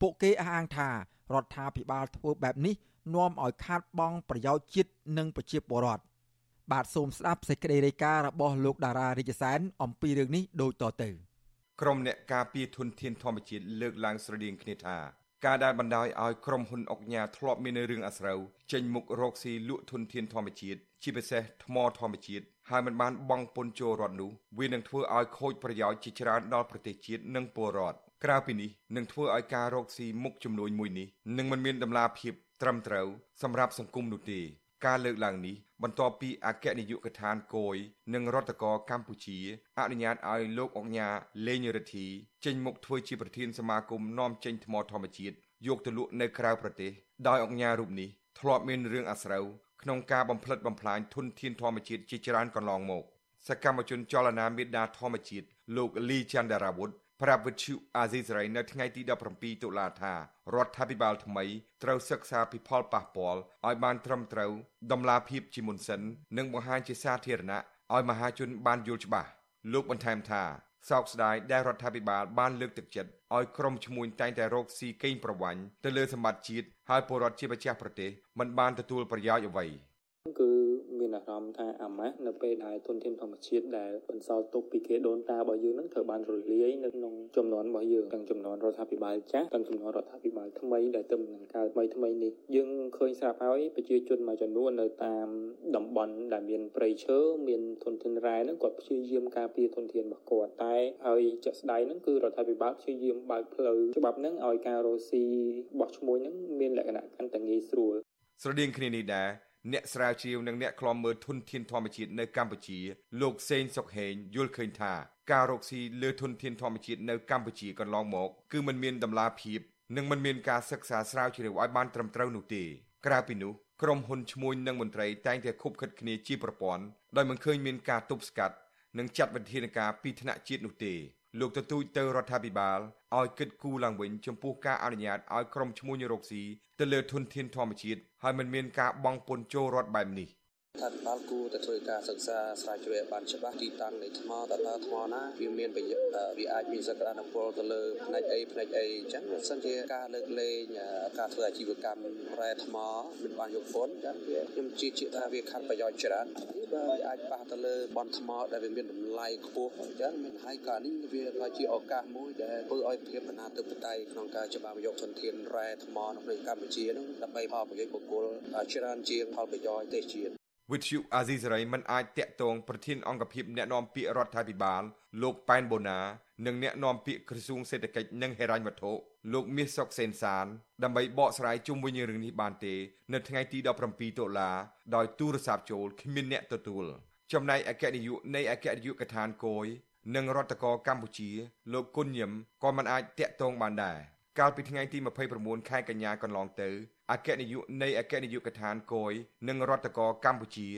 Speaker 4: ពួកគេអះអាងថារដ្ឋាភិបាលធ្វើបែបនេះនាំឲ្យខាតបង់ប្រយោជន៍ជាតិនិងប្រជាពលរដ្ឋបាទសូមស្ដាប់សេចក្តីរាយការណ៍របស់លោកតារារាជសែនអំពីរឿងនេះដូចតទៅ
Speaker 14: ក្រុមអ្នកការពារធនធានធម្មជាតិលើកឡើងស្រដៀងគ្នាថាការដែលបណ្ដោយឲ្យក្រុមហ៊ុនអុកញ៉ាធ្លាប់មានរឿងអាស្រូវចេញមុខរកស៊ីលក់ធនធានធម្មជាតិជាពិសេសថ្មធម្មជាតិហើយមិនបានបង់ពន្ធចូលរដ្ឋនោះវានឹងធ្វើឲ្យខូចប្រយោជន៍ជាច្រើនដល់ប្រទេសជាតិនិងពលរដ្ឋក្រៅពីនេះនឹងធ្វើឲ្យការរកស៊ីមុខចំនួនមួយនេះនឹងមិនមានដំណាភាពត្រឹមត្រូវសម្រាប់សង្គមនោះទេ ការលើកឡើងនេះបន្ទាប់ពីអគ្គនាយកដ្ឋានគយនិងរដ្ឋកោកម្ពុជាអនុញ្ញាតឲ្យលោកអុកញ៉ាលេងរិទ្ធីចេញមុខធ្វើជាប្រធានសមាគមនាំចេញថ្មធម្មជាតិយកទៅលក់នៅក្រៅប្រទេសដោយអុកញ៉ារូបនេះធ្លាប់មានរឿងអាស្រូវក្នុងការបំផ្លិចបំផ្លាញធនធានធម្មជាតិជាច្រើនកន្លងមកសកម្មជនចលនាមេដាធម្មជាតិលោកលីចន្ទរាវុធ ប្រាប់វិទ្យុអាស៊ីសេរីនៅថ្ងៃទី17តុលាថារដ្ឋាភិបាលថ្មីត្រូវសិក្សាពីផលប៉ះពាល់ឲ្យបានត្រឹមត្រូវដំណាភាពជាមុនសិននិងបង្ហាញជាសាធារណៈឲ្យមហាជនបានយល់ច្បាស់លោកបន្ថែមថាសោកស្ដាយដែលរដ្ឋាភិបាលបានលើកទឹកចិត្តឲ្យក្រុមឈ្មួញតែងតែរកស៊ីកេងប្រវ័ញ្ចទៅលើសម្បត្តិជាតិហើយពលរដ្ឋជាម្ចាស់ប្រទេសមិនបានទទួលប្រយោជន៍អ្វី
Speaker 15: គឺ មានអារម្មណ៍ថាអាម៉ាស់នៅពេលដែលទុនធានធម្មជាតិដែលបន្សល់ទុកពីគេដូនតារបស់យើងនឹងត្រូវបានរលាយនៅក្នុងចំនួនរបស់យើងទាំងចំនួនរដ្ឋាភិបាលចាស់ទាំងចំនួនរដ្ឋាភិបាលថ្មីដែលទើបនឹងកើតថ្មីថ្មីនេះយើងឃើញស្រាប់ហើយប្រជាជនមួយចំនួននៅតាមតំបន់ដែលមានព្រៃឈើមានធនធានរ៉ែហ្នឹងគាត់ព្យាយាមការពារធនធានរបស់គាត់តែហើយជាក់ស្ដែងហ្នឹងគឺរដ្ឋាភិបាលព្យាយាមបើកផ្លូវច្បាប់ហ្នឹងឲ្យការរស់ស៊ីរបស់ឈ្មួញហ្នឹងមានលក្ខណៈកាន់តែងាយស្រួល
Speaker 14: ស្រដៀងគ្នានេះដែរ អ្នកស្រាវជ្រាវនិងអ្នកខ្លំមើលធនធានធម្មជាតិនៅកម្ពុជាលោកសេងសុកហេងយល់ឃើញថាការរកស៊ីលើធនធានធម្មជាតិនៅកម្ពុជាកន្លងមកគឺมันមានដំណាភាពនិងมันមានការសិក្សាស្រាវជ្រាវឲ្យបានត្រឹមត្រូវនោះទេក្រៅពីនោះក្រុមហ៊ុនឈ្មួញនិងមន្ត្រីតែងតែខុបខិតគ្នាជាប្រព័ន្ធដោយមិនឃើញមានការទប់ស្កាត់និងចាត់វិធានការពីថ្នាក់ជាតិនោះទេ លោកទទូចទៅរដ្ឋាភិបាលឲ្យគិតគូរឡើងវិញចំពោះការអនុញ្ញាតឲ្យក្រុមឈ្មួញរកស៊ីទៅលើធនធានធម្មជាតិហើយមិនមានការបង់ពន្ធចូលរដ្ឋបែបនេះ
Speaker 16: ថាបាលគួរតែធ្វើការសិក្សាស្រាវជ្រាវបានច្បាស់ទីតាំងនៃថ្មតើតើថ្មណាវាមានប្រយោជន៍វាអាចមានសក្តានុពលទៅលើផ្នែកអីផ្នែកអីអញ្ចឹងបើសិនជាការលើកលែងការធ្វើអាជីវកម្មរ៉ែថ្មមិនបានយកពន្ធអញ្ចឹងវាខ្ញុំជឿជាក់ថាវាខាត់ប្រយោជន៍ច្រើនបើអាចប៉ះទៅលើបនថ្មដែលវាមានតម្លៃខ្ពស់អញ្ចឹងមានហើយការនេះវាក៏ជាឱកាសមួយដែលធ្វើឲ្យភាពបណ្ណាទឹកបតៃក្នុងការច្បាប់យកធនធានរ៉ែថ្មនៅក្នុងកម្ពុជានឹងដើម្បីផលប្រយោជន៍បុគ្គលច្រើនជាងផលប្រយោជន៍ទេសជាតិ
Speaker 14: វិទ្យុអាស៊ីសេរីមិនអាចតាក់ទងប្រធានអង្គភិបអ្នកណែនាំពាក្យរដ្ឋាភិបាលលោកប៉ែនបូណានិងអ្នកណែនាំពាក្យក្រសួងសេដ្ឋកិច្ចនិងហិរញ្ញវត្ថុលោកមាសសុកសេនសានដើម្បីបកស្រាយជុំវិញរឿងនេះបានទេនៅថ្ងៃទី17តុលាដោយទូរស័ព្ទចូលគ្មានអ្នកទទួលចំណែកអគ្គនាយកនៃអគ្គនាយកដ្ឋានគយនិងរដ្ឋកោកម្ពុជា លោកគុណញឹមក៏មិនអាចតាក់ទងបានដែរកាលពីថ្ងៃទី29ខែកញ្ញាកន្លងទៅ អគ្គនាយកនៃអគ្គនាយកដ្ឋានគយនិងរដ្ឋកោកម្ពុជា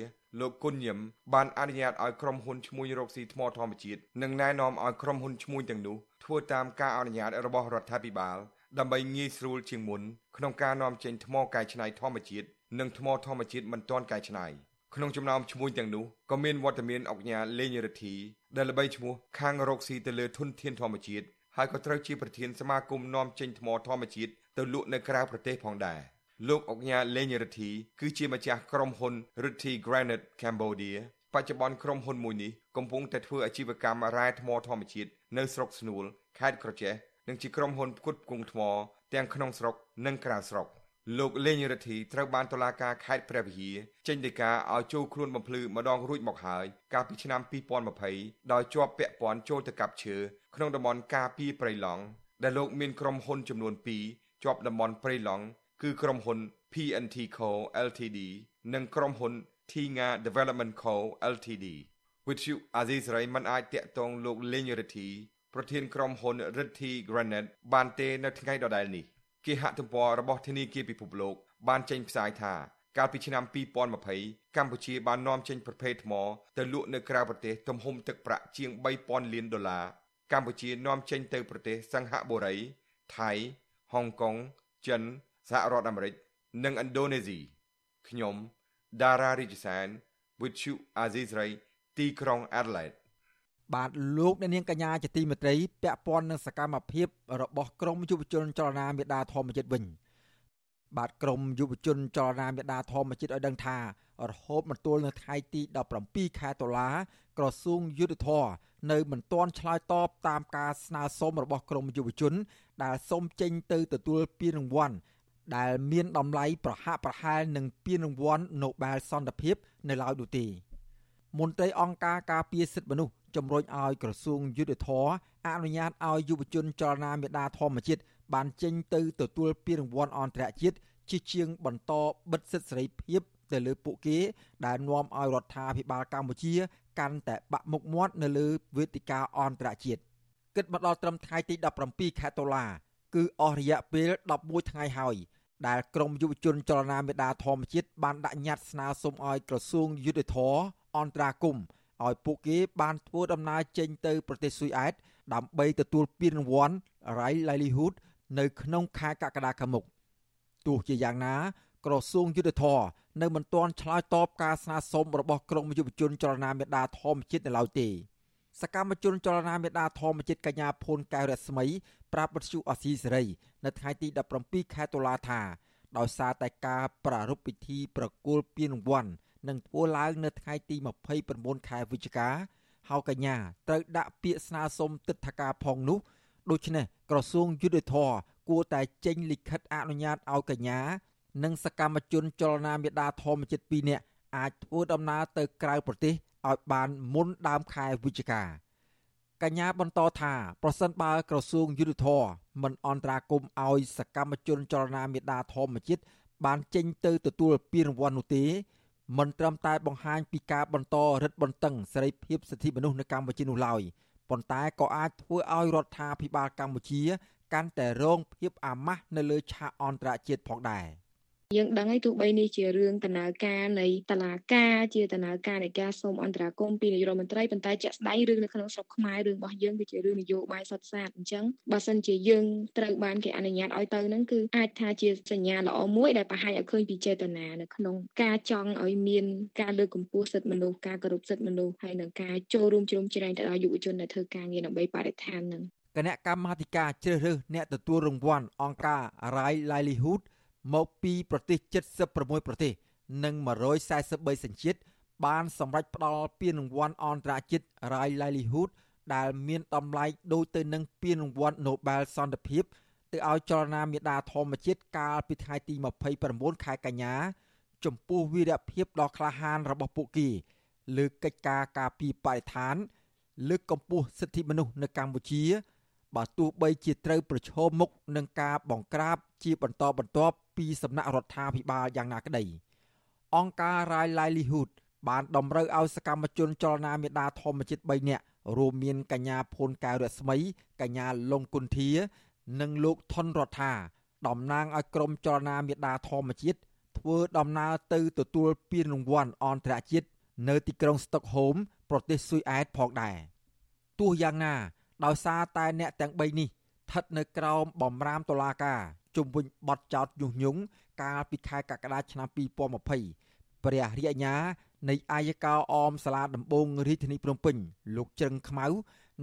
Speaker 14: លោកគុណញឹមបានអនុញ្ញាតឲ្យក្រុមហ៊ុនឈ្មួញរកស៊ីថ្មធម្មជាតិនិងណែនាំឲ្យក្រុមហ៊ុនឈ្មួញទាំងនោះធ្វើតាមការអនុញ្ញាតរបស់រដ្ឋាភិបាលដើម្បីងាយស្រួលជាងមុនក្នុងការនាំចេញថ្មកែច្នៃធម្មជាតិនិងថ្មធម្មជាតិមិនទាន់កែច្នៃក្នុងចំណោមឈ្មួញទាំងនោះក៏មានវត្តមានអុកញ៉ាលេងរិទ្ធីដែលល្បីឈ្មោះខាងរកស៊ីទៅលើធនធានធម្មជាតិហើយក៏ត្រូវជាប្រធានសមាគមនាំចេញថ្មធម្មជាតិទៅលក់នៅក្រៅប្រទេសផងដែរ លោកអុកញ៉ាលេងរិទ្ធីគឺជាម្ចាស់ក្រុមហ៊ុន Rithi Granite Cambodia បច្ចុប្បន្នក្រុមហ៊ុនមួយនេះកំពុងតែធ្វើអាជីវកម្មរ៉ែថ្មធម្មជាតិនៅស្រុកស្នួលខេត្តក្រចេះនិងជាក្រុមហ៊ុនផ្គត់ផ្គង់ថ្មទាំងក្នុងស្រុកនិងក្រៅស្រុកលោកលេងរិទ្ធីត្រូវបានតុលាការខេត្តព្រះវិហារចេញដីកាឲ្យចូលខ្លួនបំភ្លឺម្ដងរួចមកហើយកាលពីឆ្នាំ2020ដោយជាប់ពាក់ព័ន្ធចូលទៅកាប់ឈើក្នុងតំបន់ការពីព្រៃឡង់ដែលលោកមានក្រុមហ៊ុនចំនួន2ជាប់តំបន់ព្រៃឡង់ គឺក្រុមហ៊ុន PNT Co Ltd និងក្រុមហ៊ុន Tinga Development Co Ltd វិទ្យុអាស៊ីសេរីមិនអាចតាក់ទងលោកលេងរិទ្ធីប្រធានក្រុមហ៊ុន Rithi Granite បានទេនៅថ្ងៃដដែលនេះគេហទំព័ររបស់ធនាគារពិភពលោក បានចេញផ្សាយថាកាលពីឆ្នាំ2020កម្ពុជាបាននាំចេញប្រភេទថ្មទៅលក់នៅក្រៅប្រទេសទំហំទឹកប្រាក់ជាង3000លានដុល្លារកម្ពុជានាំចេញទៅប្រទេសសិង្ហបុរីថៃហុងកុងចិន សហរដ្ឋអាមេរិកនិងឥណ្ឌូនេស៊ីខ្ញុំដារ៉ារីជសាន with you Azizray ទីក្រុង Adelaide
Speaker 4: បាទលោកអ្នកនាងកញ្ញាជាទីមេត្រីពាក់ព័ន្ធនឹងសកម្មភាពរបស់ក្រមយុវជនចលនាមេដាធម្មជាតិវិញបាទក្រមយុវជនចលនាមេដាធម្មជាតិឲ្យដឹងថារហូតមកទល់នៅថ្ងៃទី17ខែតុលាក្រសួងយុទ្ធភ័ពនៅមិនទាន់ឆ្លើយតបតាមការស្នើសុំរបស់ក្រមយុវជន ដែលសុំចេញទៅទទួលពានរង្វាន់ ដែលមានតម្លៃប្រហាក់ប្រហែលនឹងពានរង្វាន់ Nobel សន្តិភាព នៅឡើយនោះទេមន្ត្រីអង្គការការពារសិទ្ធិមនុស្សជំរុញឲ្យក្រសួងយុទ្ធភ័ពអនុញ្ញាតឲ្យយុវជនចលនាមេដាធម្មជាតិបានចេញទៅទទួលពានរង្វាន់អន្តរជាតិជាជាងបន្តបិទសិទ្ធិសេរីភាពទៅលើពួកគេ ដែលនាំឲ្យរដ្ឋាភិបាលកម្ពុជា កាន់តែបាក់មុខមាត់នៅលើវេទិកាអន្តរជាតិគិតមកដល់ត្រឹមថ្ងៃទី17ខែតុលាគឺអស់រយៈពេល11ថ្ងៃហើយ ដែលក្រមយុវជនចលនាមេដាធម្មជាតិបានដាក់ញត្តិស្នើសុំឲ្យក្រសួងយុទ្ធភ័ពអន្តរាគមឲ្យពួកគេបានធ្វើដំណើរចេញទៅប្រទេសស៊ុយអែតដើម្បីទទួលពានរង្វាន់ Rai Livelihood នៅក្នុងខែកក្កដាខាងមុខទោះជាយ៉ាងណាក្រសួងយុទ្ធភ័ពនៅមិនទាន់ឆ្លើយតបការស្នើសុំរបស់ក្រមយុវជនចលនាមេដាធម្មជាតិនៅឡើយទេ សកម្មជនចលនាមេដាធម្មជាតិកញ្ញាភូនកែវរស្មីប្រាប់បទសុអសីសេរីនៅថ្ងៃទី17ខែតុលាថាដោយសារតែការប្រារព្ធពិធីប្រគល់ពានរង្វាន់នឹងធ្វើឡើងនៅថ្ងៃទី29ខែវិច្ឆិកាហើយកញ្ញាត្រូវដាក់ពាក្យស្នើសុំទិដ្ឋាការផងនោះដូច្នេះក្រសួងយុទ្ធភ័ពគួរតែចេញលិខិតអនុញ្ញាតឲ្យកញ្ញានិងសកម្មជនចលនាមេដាធម្មជាតិ2នាក់អាចធ្វើដំណើរទៅក្រៅប្រទេស ឲ្យបានមុនដើមខែវិច្ឆិកាកញ្ញាបន្តថាប្រសិនបើក្រសួងយុទ្ធភ័ពមិនអន្តរាគមឲ្យសកម្មជនចលនាមេដាធម្មជាតិបានចេញទៅទទួលពានរង្វាន់នោះទេមិនត្រឹមតែបង្ហាញពីការបន្តរឹតបន្តឹងសេរីភាពសិទ្ធិមនុស្សនៅកម្ពុជានោះឡើយប៉ុន្តែក៏អាចធ្វើឲ្យរដ្ឋាភិបាលកម្ពុជា កាន់តែរងភាពអាម៉ាស់នៅលើឆាកអន្តរជាតិផងដែរ។
Speaker 17: យើងដឹងហើយទោះបីនេះជារឿងដំណើរការនៃតឡាការជាដំណើរការនៃការសូមអន្តរាគមន៍ពីនាយករដ្ឋមន្ត្រីប៉ុន្តែជាក់ស្ដែងរឿងនៅក្នុងស្រុកខ្មែររឿងរបស់យើងគឺជារឿងនយោបាយសុទ្ធសាធអញ្ចឹងបើសិនជាយើងត្រូវបានគេអនុញ្ញាតឲ្យទៅហ្នឹងគឺអាចថាជាសញ្ញាល្អមួយដែលបង្ហាញឲ្យឃើញពីចេតនានៅក្នុងការចង់ឲ្យមានការលើកកម្ពស់សិទ្ធិមនុស្សការគោរពសិទ្ធិមនុស្សហើយនឹងការចូលរួមជ្រោមជ្រែងទៅដល់យុវជនដែលធ្វើការងារដើម្បីបរិស្ថានហ្នឹង
Speaker 4: គណៈកម្មាធិការជ្រើសរើសអ្នកទទួលរង្វាន់អង្គការ Rai Livelihood មកពីប្រទេស76ប្រទេស និង143សញ្ជាតិបានសម្រេចផ្ដល់ពានរង្វាន់អន្តរជាតិ Rai Livelihood ដែលមានតម្លៃដូចទៅនឹងពានរង្វាន់ Nobel សន្តិភាពទៅឲ្យចលនាមេដាធម្មជាតិកាលពីថ្ងៃទី29ខែកញ្ញាចំពោះវីរភាពដ៏ក្លាហានរបស់ពួកគេលើកិច្ចការការពារបរិស្ថាន លើកកម្ពស់សិទ្ធិមនុស្សនៅកម្ពុជាបើទោះបីជាត្រូវប្រឈមមុខនឹងការបង្ក្រាបជាបន្តបន្ទាប់ ពីសំណាក់រដ្ឋាភិបាលយ៉ាងណាក្តីអង្គការ Rai Livelihood បានតម្រូវឲ្យសកម្មជនចលនាមេដាធម្មជាតិ3នាក់រួមមានកញ្ញាភួនកែវរស្មីកញ្ញាលងគុន្ធា និងលោកថនរដ្ឋាតំណាងឲ្យក្រុមចលនាមេដាធម្មជាតិធ្វើដំណើរទៅទទួលពានរង្វាន់អន្តរជាតិនៅទីក្រុងស្តុកហូមប្រទេសស៊ុយអែតផងដែរទោះយ៉ាងណាដោយសារតែអ្នកទាំង3នេះស្ថិតនៅក្រោមបំរាមតុលាការ ជំវិញបទចោទញុះញង់កាលពីខែកក្កដាឆ្នាំ2020ព្រះរាជអាជ្ញានៃអាយកាអមសាលាដំបងរាជធានីភ្នំពេញលោកជ្រឹងខ្មៅ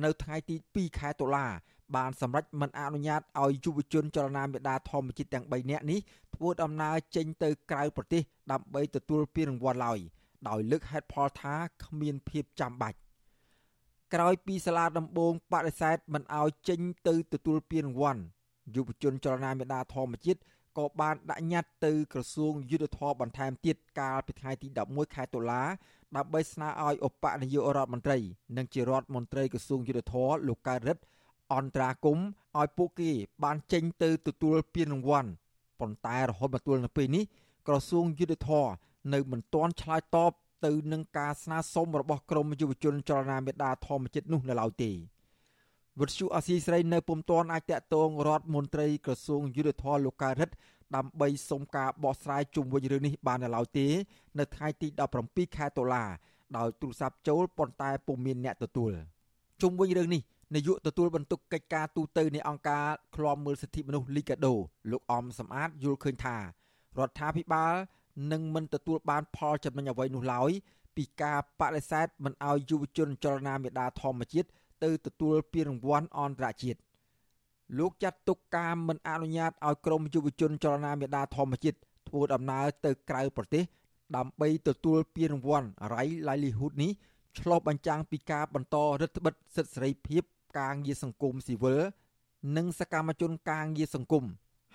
Speaker 4: នៅថ្ងៃទី2ខែតុលាបានសម្រេចមិនអនុញ្ញាតឲ្យយុវជនចលនាមេដាធម្មជាតិទាំង3នាក់នេះធ្វើដំណើរចេញទៅក្រៅប្រទេសដើម្បីទទួលពានរង្វាន់ឡើយដោយលើកហេតុផលថាគ្មានភាពចាំបាច់ក្រោយពីសាលាដំបងបដិសេធមិនអោយចេញទៅទទួលពានរង្វាន់ យុវជនចលនាមេដាធម្មជាតិក៏បានដាក់ញត្តិទៅក្រសួងយុទ្ធភ័ពបន្ថែមទៀតកាលពីថ្ងៃទី11ខែតុលាដើម្បីស្នើឲ្យឧបនាយករដ្ឋមន្ត្រី និងជារដ្ឋមន្ត្រីក្រសួងយុទ្ធភ័ពលោកកើតរិទ្ធអន្តរាគមឲ្យពួកគេបានចេញទៅទទួលពានរង្វាន់ប៉ុន្តែរហូតមកទល់នៅពេលនេះក្រសួងយុទ្ធភ័ពនៅមិនទាន់ឆ្លើយតបទៅនឹងការស្នើសុំរបស់ក្រមយុវជនចលនាមេដាធម្មជាតិនោះនៅឡើយទេ វិទ្យុអាស៊ីស្រីនៅពុំទាន់អាចតាក់ទងរដ្ឋមន្ត្រីក្រសួងយុទ្ធភ័ពលោកកើតរិទ្ធដើម្បីសុំការបកស្រាយជុំវិញរឿងនេះបាននៅឡើយទេនៅថ្ងៃទី17ខែតុលាដោយទូរស័ព្ទចូលប៉ុន្តែពុំមានអ្នកទទួលជុំវិញរឿងនេះនាយកទទួលបន្ទុកកិច្ចការទូតនៃអង្គការឃ្លាំមើលសិទ្ធិមនុស្សលីកាដូលោកអំសំអាតយល់ឃើញថារដ្ឋាភិបាលនឹងមិនទទួលបានផលចំណេញអ្វីនោះឡើយពីការបដិសេធមិនអោយយុវជនចលនាមេដាធម្មជាតិ ទៅទទួលពានរង្វាន់អន្តរជាតិលោកចាត់ទុកការមិនអនុញ្ញាតឲ្យក្រុមយុវជនចលនាមេដាធម្មជាតិធ្វើដំណើរទៅក្រៅប្រទេសដើម្បីទទួលពានរង្វាន់ Rai Livelihood នេះឆ្លុះបញ្ចាំងពីការបន្តរដ្ឋបិទសិទ្ធិសេរីភាព ការងារសង្គមស៊ីវិលនិងសកម្មជនការងារសង្គម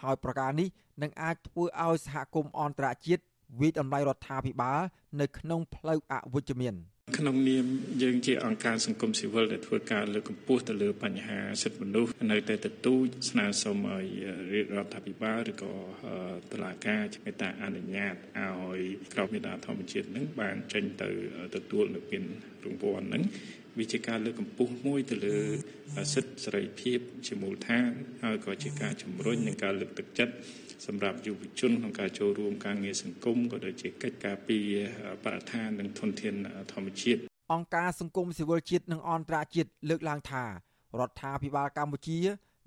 Speaker 4: ហើយប្រការនេះនឹងអាចធ្វើឲ្យសហគមន៍អន្តរជាតិវិតម្លៃរដ្ឋាភិបាលនៅក្នុងផ្លូវអវិជ្ជមាន
Speaker 18: ក្នុងនាមយើងជាអង្គការសង្គមស៊ីវិលដែលធ្វើការលើកកម្ពស់ទៅលើបញ្ហាសិទ្ធិមនុស្សនៅតែទទូចស្នើសុំឲ្យរាជរដ្ឋាភិបាលឬក៏តុលាការមេត្តាអនុញ្ញាតឲ្យក្រមមេដាធម្មជាតិនឹងបានចេញទៅទទួលនៅពានរង្វាន់នឹងវាជាការលើកកម្ពស់មួយទៅលើសិទ្ធិសេរីភាពជាមូលដ្ឋានហើយក៏ជាការជំរុញនិងការលើកទឹកចិត្ត សម្រាប់យុវជនក្នុងការចូលរួមការងារសង្គមក៏ដូចជាកិច្ចការពីបរិស្ថាននិងធនធានធម្មជាតិ
Speaker 4: អង្គការសង្គមស៊ីវិលជាតិនិងអន្តរជាតិលើកឡើងថារដ្ឋាភិបាលកម្ពុជា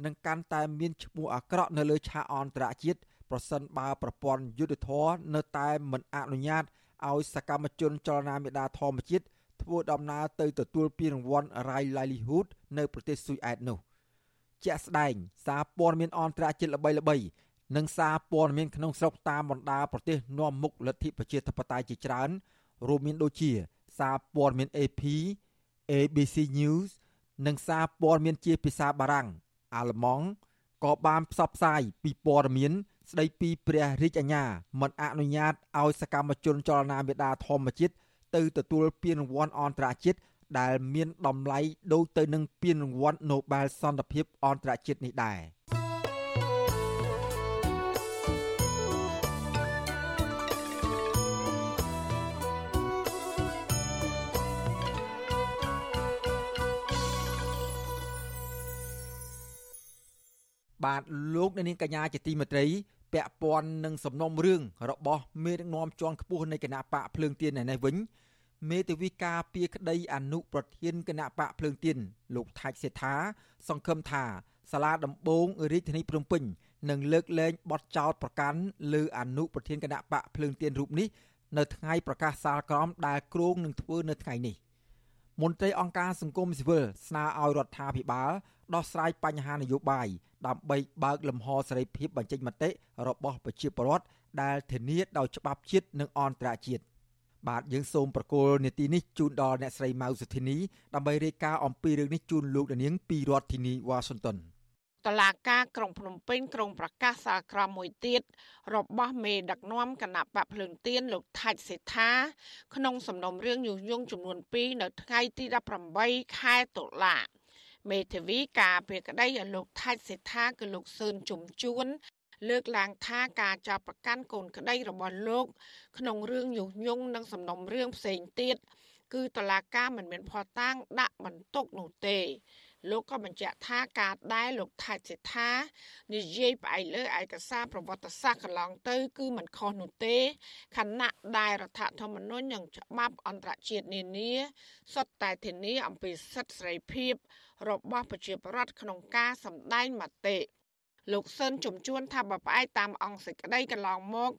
Speaker 4: នឹងកាន់តែមានឈ្មោះអាក្រក់នៅលើឆាកអន្តរជាតិប្រសិនបើប្រព័ន្ធយុទ្ធធរនៅតែមិនអនុញ្ញាតឲ្យសកម្មជនចលនាមេដាធម្មជាតិធ្វើដំណើរទៅទទួលពានរង្វាន់ Rai Livelihood នៅប្រទេសស៊ុយអែតនោះជាក់ស្ដែងសារព័ត៌មានអន្តរជាតិល្បីៗ និងសារព័ត៌មានក្នុងស្រុកតាមបណ្ដាប្រទេសនាំមុខលទ្ធិប្រជាធិបតេយ្យជាច្រើនរួមមានដូចជាសារព័ត៌មាន AP ABC News និងសារព័ត៌មានជាភាសាបារាំងអាល្លឺម៉ង់ក៏បានផ្សព្វផ្សាយពីព័ត៌មានស្ដីពីព្រះរាជអាជ្ញាមិនអនុញ្ញាតឲ្យសកម្មជនចលនាមេដាធម្មជាតិទៅទទួលពានរង្វាន់អន្តរជាតិដែលមានតម្លៃដូចទៅនឹងពានរង្វាន់ Nobel សន្តិភាពអន្តរជាតិនេះដែរ បាទលោកនាងកញ្ញាជាទីមេត្រីពាក់ព័ន្ធនឹងសំណុំរឿងរបស់មេដឹកនាំជាន់ខ្ពស់នៃគណៈបកភ្លើងទៀននេះវិញមេធាវីការពីក្តីអនុប្រធានគណៈបកភ្លើងទៀនលោកថាច់សេដ្ឋាសង្ឃឹមថាសាលាដំបងរាជធានីភ្នំពេញនឹងលើកលែងបទចោទប្រកាន់លើអនុប្រធានគណៈបកភ្លើងទៀនរូបនេះនៅថ្ងៃប្រកាសសាលក្រមដែលគ្រោងនឹងធ្វើនៅថ្ងៃនេះ មន្ត្រីអង្គការសង្គមស៊ីវិលស្នើឲ្យរដ្ឋាភិបាលដោះស្រាយបញ្ហានយោបាយដើម្បីបើកលំហសេរីភាពបញ្ចេញមតិរបស់ប្រជាពលរដ្ឋដែលធានាដោយច្បាប់ជាតិនិងអន្តរជាតិបាទយើងសូមប្រកល់នេតិនេះជូនដល់អ្នកស្រីម៉ៅសុធីនីដើម្បីរាយការណ៍អំពីរឿងនេះជូនលោកនាងពីរដ្ឋធានីវ៉ាស៊ីនតោន
Speaker 19: តឡាការក្រុងភ្នំពេញក្រុងប្រកាសសាលក្រមមួយទៀតរបស់មេដឹកនាំគណៈបកភ្លើងទៀនលោកថាច់សេដ្ឋាក្នុងសំណុំរឿងញុះញង់ចំនួន2នៅថ្ងៃទី18ខែតុលាមេធាវីការពីក្តីឲ្យលោកថាច់សេដ្ឋាគឺលោកសឿនជុំជួនលើកឡើងថាការចាប់ប្រកាន់កូនក្តីរបស់លោក ក្នុងរឿងញុះញង់និងសំណុំរឿងផ្សេងទៀតគឺតឡាការមិនមានភ័ស្តុតាងដាក់បន្ទុកនោះទេ លោកក៏បញ្ជាក់ថាការដែលលោកថាច់សេដ្ឋានិយាយផ្អែកលើឯកសារប្រវត្តិសាស្ត្រកន្លងទៅ គឺមិនខុសនោះទេខណៈដែលរដ្ឋធម្មនុញ្ញនិងច្បាប់អន្តរជាតិនានាសុទ្ធតែធានាអំពីសិទ្ធិសេរីភាព របស់ប្រជាពលរដ្ឋក្នុងការសម្ដែងមតិលោកស៊ិនជំជួនថាបើផ្អែកតាមអង្គសេចក្តីកន្លងមក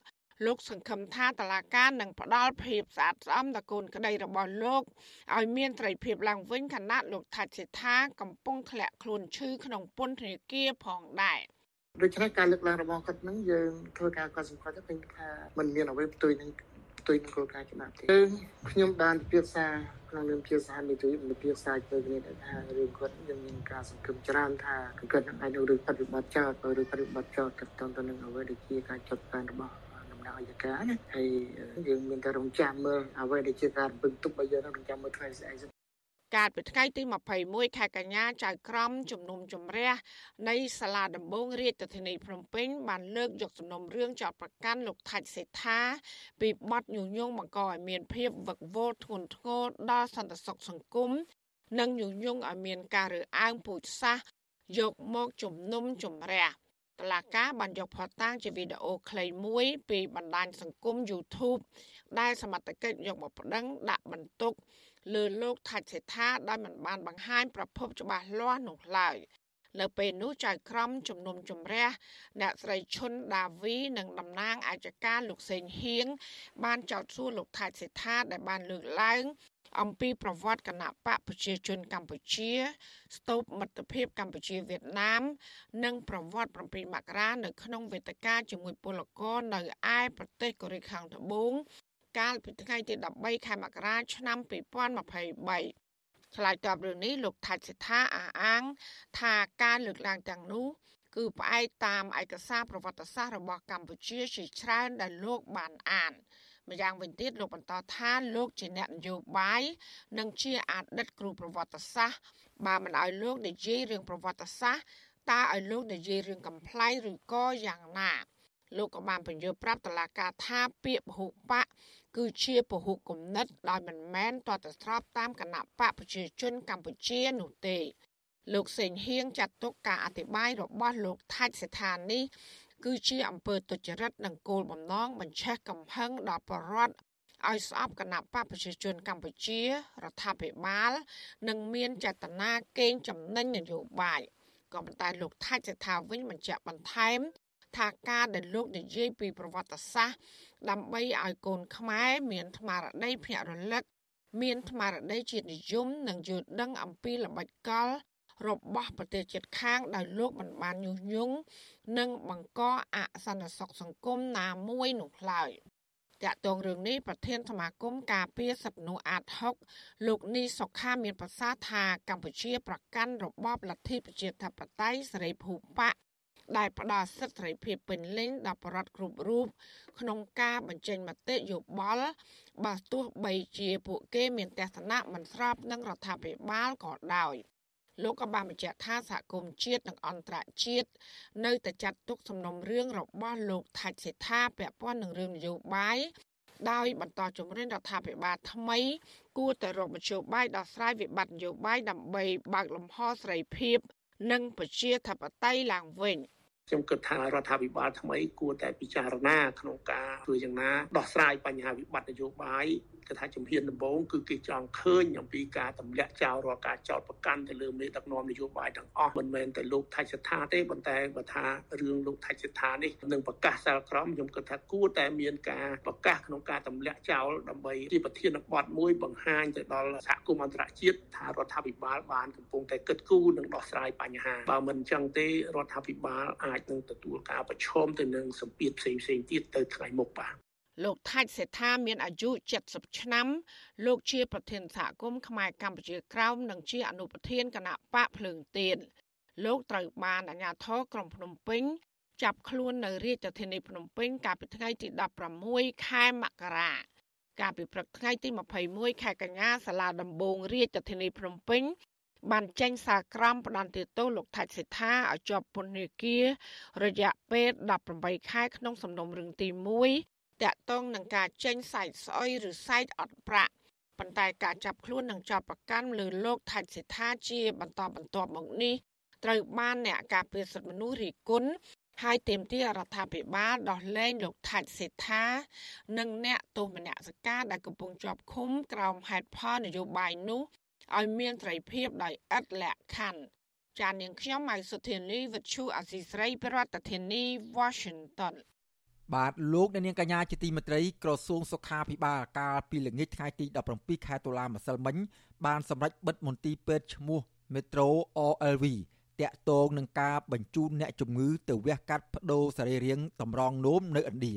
Speaker 19: លោកសង្ឃឹមថាតឡាការនឹងផ្ដល់ភាពស្អាតស្អំដល់កូនក្តីរបស់លោកឲ្យមានត្រីភាពឡើងវិញខណៈលោកថាច់សេដ្ឋាកំពុងធ្លាក់ខ្លួនឈឺក្នុងពន្ធនាគារផងដែរ
Speaker 20: ដូច្នេះការលើកឡើងរបស់គាត់នឹងយើងធ្វើការកត់សម្គាល់ទៅឃើញថាมันមានអ្វីផ្ទុយនឹងផ្ទុយនឹងគោលការណ៍ច្បាប់ទេខ្ញុំបានពិភាក្សាក្នុងនាមជាសហមេត្រីពិភាក្សាទៅគ្នាថារឿងគាត់យើងមានការសង្ឃឹមច្រើនថាគាត់នឹងអាចនឹងរឿងបប្រតិបត្តិចោលឬបប្រតិបត្តិចោលទៅទៅនឹងអ្វីដែលជាការចាត់ការរបស់ដល់ អយកាណាហើយយើងមានតែរងចាំមើលអ្វីដែលជាការពឹងទុករបស់យើងរងចាំមើលថ្ងៃស្អែក
Speaker 19: កាលពីថ្ងៃទី21ខែកញ្ញាចៅក្រមជំនុំជម្រះនៃសាលាដំបងរាជធានីភ្នំពេញបានលើកយកសំណុំរឿងចោតប្រកាន់លោកថាច់សេដ្ឋាពីបទញុះញង់បង្កឲ្យមានភាពវឹកវរធ្ងន់ធ្ងរដល់សន្តិសុខសង្គមនិងញុះញង់ឲ្យមានការរើសអើងពូជសាសន៍យកមកជំនុំជម្រះ តឡាកាបានយកផតតាំងជាវីដេអូខ្លីមួយពីបណ្ដាញសង្គម YouTube ដែលសមត្ថកិច្ចយកមកប្តឹងដាក់បន្ទុកលើលោកថាច់សេដ្ឋាដោយមិនបានបង្ហាញប្រភពច្បាស់លាស់នោះឡើយ នៅពេលនោះចៅក្រមជំនុំជម្រះអ្នកស្រីឈុនដាវីនិងតំណាងអាយកាលោកសេងហៀងបានចោទសួរលោកថាច់សេដ្ឋាដែលបានលើកឡើងអំពីប្រវត្តិគណៈបកប្រជាជនកម្ពុជាស្ទូបមិត្តភាពកម្ពុជាវៀតណាម និងប្រវត្តិ7មករានៅក្នុងវេទិកាជាមួយពលករនៅឯប្រទេសកូរ៉េខាងត្បូងកាលពីថ្ងៃទី13ខែមករាឆ្នាំ2023 ឆ្លើយតបរឿងនេះលោកថាច់សិដ្ឋាអះអាង ថាការលើកឡើងទាំងនោះគឺផ្អែកតាមឯកសារប្រវត្តិសាស្ត្ររបស់កម្ពុជាជាច្រើនដែលលោកបានអានម្យ៉ាងវិញទៀតលោកបន្តថាលោកជាអ្នកនយោបាយនិងជាអតីតគ្រូប្រវត្តិសាស្ត្របើមិនឲ្យលោកនិយាយរឿងប្រវត្តិសាស្ត្រតើឲ្យលោកនិយាយរឿងកំ pl ៃឬក៏យ៉ាងណា លោកក៏បានបញ្យល់ប្រាប់តឡាការថាពាក្យពហុបកគឺជាពហុគំនិតដោយមិនមែនតតស្របតាមគណៈបកប្រជាជនកម្ពុជានោះទេ លោកសេងហៀងចាត់ទុកការអធិប្បាយរបស់លោកថាច់ស្ថាននេះគឺជាអំពើទុច្ចរិតនិងគោលបំណងបញ្ឆេះកំហឹងដល់ប្រវត្តិឲ្យស្អប់គណៈបកប្រជាជនកម្ពុជារដ្ឋាភិបាល និងមានចេតនាកេងចំណេញនយោបាយក៏ប៉ុន្តែលោកថាច់ស្ថាវិញបញ្ជាក់បន្ថែម ថាការដែលលោកនិយាយពីប្រវត្តិសាស្ត្រដើម្បីឲ្យកូនខ្មែរមានថ្មារតីភ្នាក់រលឹកមានថ្មារតីជាតិនិយមនិងយល់ដឹងអំពីល្បិចកលរបស់ប្រទេសជិតខាងដោយលោកមិនបានញុះញង់និងបង្កអសន្តិសុខសង្គមណាមួយនោះឡើយតាក់ទងរឿងនេះប្រធានសមាគមការពារសិទ្ធិមនុស្សអាត6លោកនីសុខាមានប្រសាសន៍ថាកម្ពុជាប្រកាន់របបលទ្ធិប្រជាធិបតេយ្យសេរីភូប៉ា ដែលផ្ដល់សិទ្ធិសេរីភាពពេញលេញដល់ប្រជារដ្ឋគ្រប់រូបក្នុងការបញ្ចេញមតិយោបល់បើទោះបីជាពួកគេមានទស្សនៈមិនស្របនឹងរដ្ឋាភិបាលក៏ដោយលោកក៏បានបញ្ជាក់ថាសហគមន៍ជាតិនិងអន្តរជាតិនៅតែចាត់ទុកសំណុំរឿងរបស់លោកថាច់សេដ្ឋាពាក់ព័ន្ធនឹងរឿងនយោបាយដោយបន្តជំរុញរដ្ឋាភិបាលថ្មី គួរតែរកមធ្យោបាយដោះស្រាយវិបត្តិនយោបាយដើម្បីបើកលំហសេរីភាព និងប្រជាធិបតេយ្យឡើងវិញ។
Speaker 20: ខ្ញុំគិតថារដ្ឋាភិបាលថ្មីគួរតែពិចារណាក្នុងការធ្វើយ៉ាងណាដោះស្រាយបញ្ហាវិបត្តិនយោបាយ គឺថាជំហានដំបូងគឺគេចង់ឃើញអំពីការទម្លាក់ចោលរាល់ការចោទប្រកាន់ទៅលើមេដឹកនាំនយោបាយទាំងអស់មិនមែនតែលោកថៃសិដ្ឋាទេប៉ុន្តែបើថារឿងលោកថៃសិដ្ឋានេះនឹងប្រកាសសាលក្រមខ្ញុំគិតថាគួរតែមានការប្រកាសក្នុងការទម្លាក់ចោលដើម្បីជាប្រធានបទមួយបង្ហាញទៅដល់សហគមន៍អន្តរជាតិថារដ្ឋាភិបាលបានកំពុងតែគិតគូរនិងដោះស្រាយបញ្ហាបើមិនអញ្ចឹងទេរដ្ឋាភិបាលអាចនឹងទទួលការប្រឈមទៅនឹងសម្ពាធផ្សេងៗទៀតទៅថ្ងៃមុខបាទ
Speaker 19: លោកថាច់សេដ្ឋាមានអាយុ70ឆ្នាំលោកជាប្រធានសហគមន៍ខ្មែរកម្ពុជាក្រោមនិងជាអនុប្រធានគណៈបកភ្លើងទៀនលោកត្រូវបានអាជ្ញាធរក្រុងភ្នំពេញចាប់ខ្លួននៅរាជធានីភ្នំពេញកាលពីថ្ងៃទី16ខែមករាកាលពីព្រឹកថ្ងៃទី21ខែកញ្ញាសាលាដំបងរាជធានីភ្នំពេញបានចេញសារក្រមផ្ដន្ទាទោសលោកថាច់សេដ្ឋាឲ្យជាប់ពន្ធនាគាររយៈពេល18ខែក្នុងសំណុំរឿងទី1 តាក់ទងនឹងការចេញសាច់ស្អុយឬសាច់អត់ប្រាក់ប៉ុន្តែការចាប់ខ្លួននិងចាប់ប្រកាន់លើលោកថាច់សិដ្ឋាជាបន្តបន្ទាប់មកនេះត្រូវបានអ្នកការពារសិទ្ធិមនុស្សរីគុណហើយទាមទាររដ្ឋាភិបាលដោះលែងលោកថាច់សេដ្ឋានិងអ្នកទោសមនសិការដែលកំពុងជាប់ឃុំក្រោមហេតុផលនយោបាយនោះឲ្យមានត្រីភាពដោយឥតលក្ខខណ្ឌចាននាងខ្ញុំម៉ៃសុធានីវិទ្យុអសីស្រីប្រធានាធិបតី Washington
Speaker 4: បាទលោកអ្នកនាងកញ្ញាជាទីមេត្រីក្រសួងសុខាភិបាលកាលពីល្ងាចថ្ងៃទី17ខែតុលាម្សិលមិញបានសម្រេចបិទមន្ទីរពេទ្យឈ្មោះ Metro OLV តាក់ទងនឹងការបញ្ជូនអ្នកជំងឺទៅវះកាត់បដូរសរីរាង្គតម្រងនោមនៅឥណ្ឌា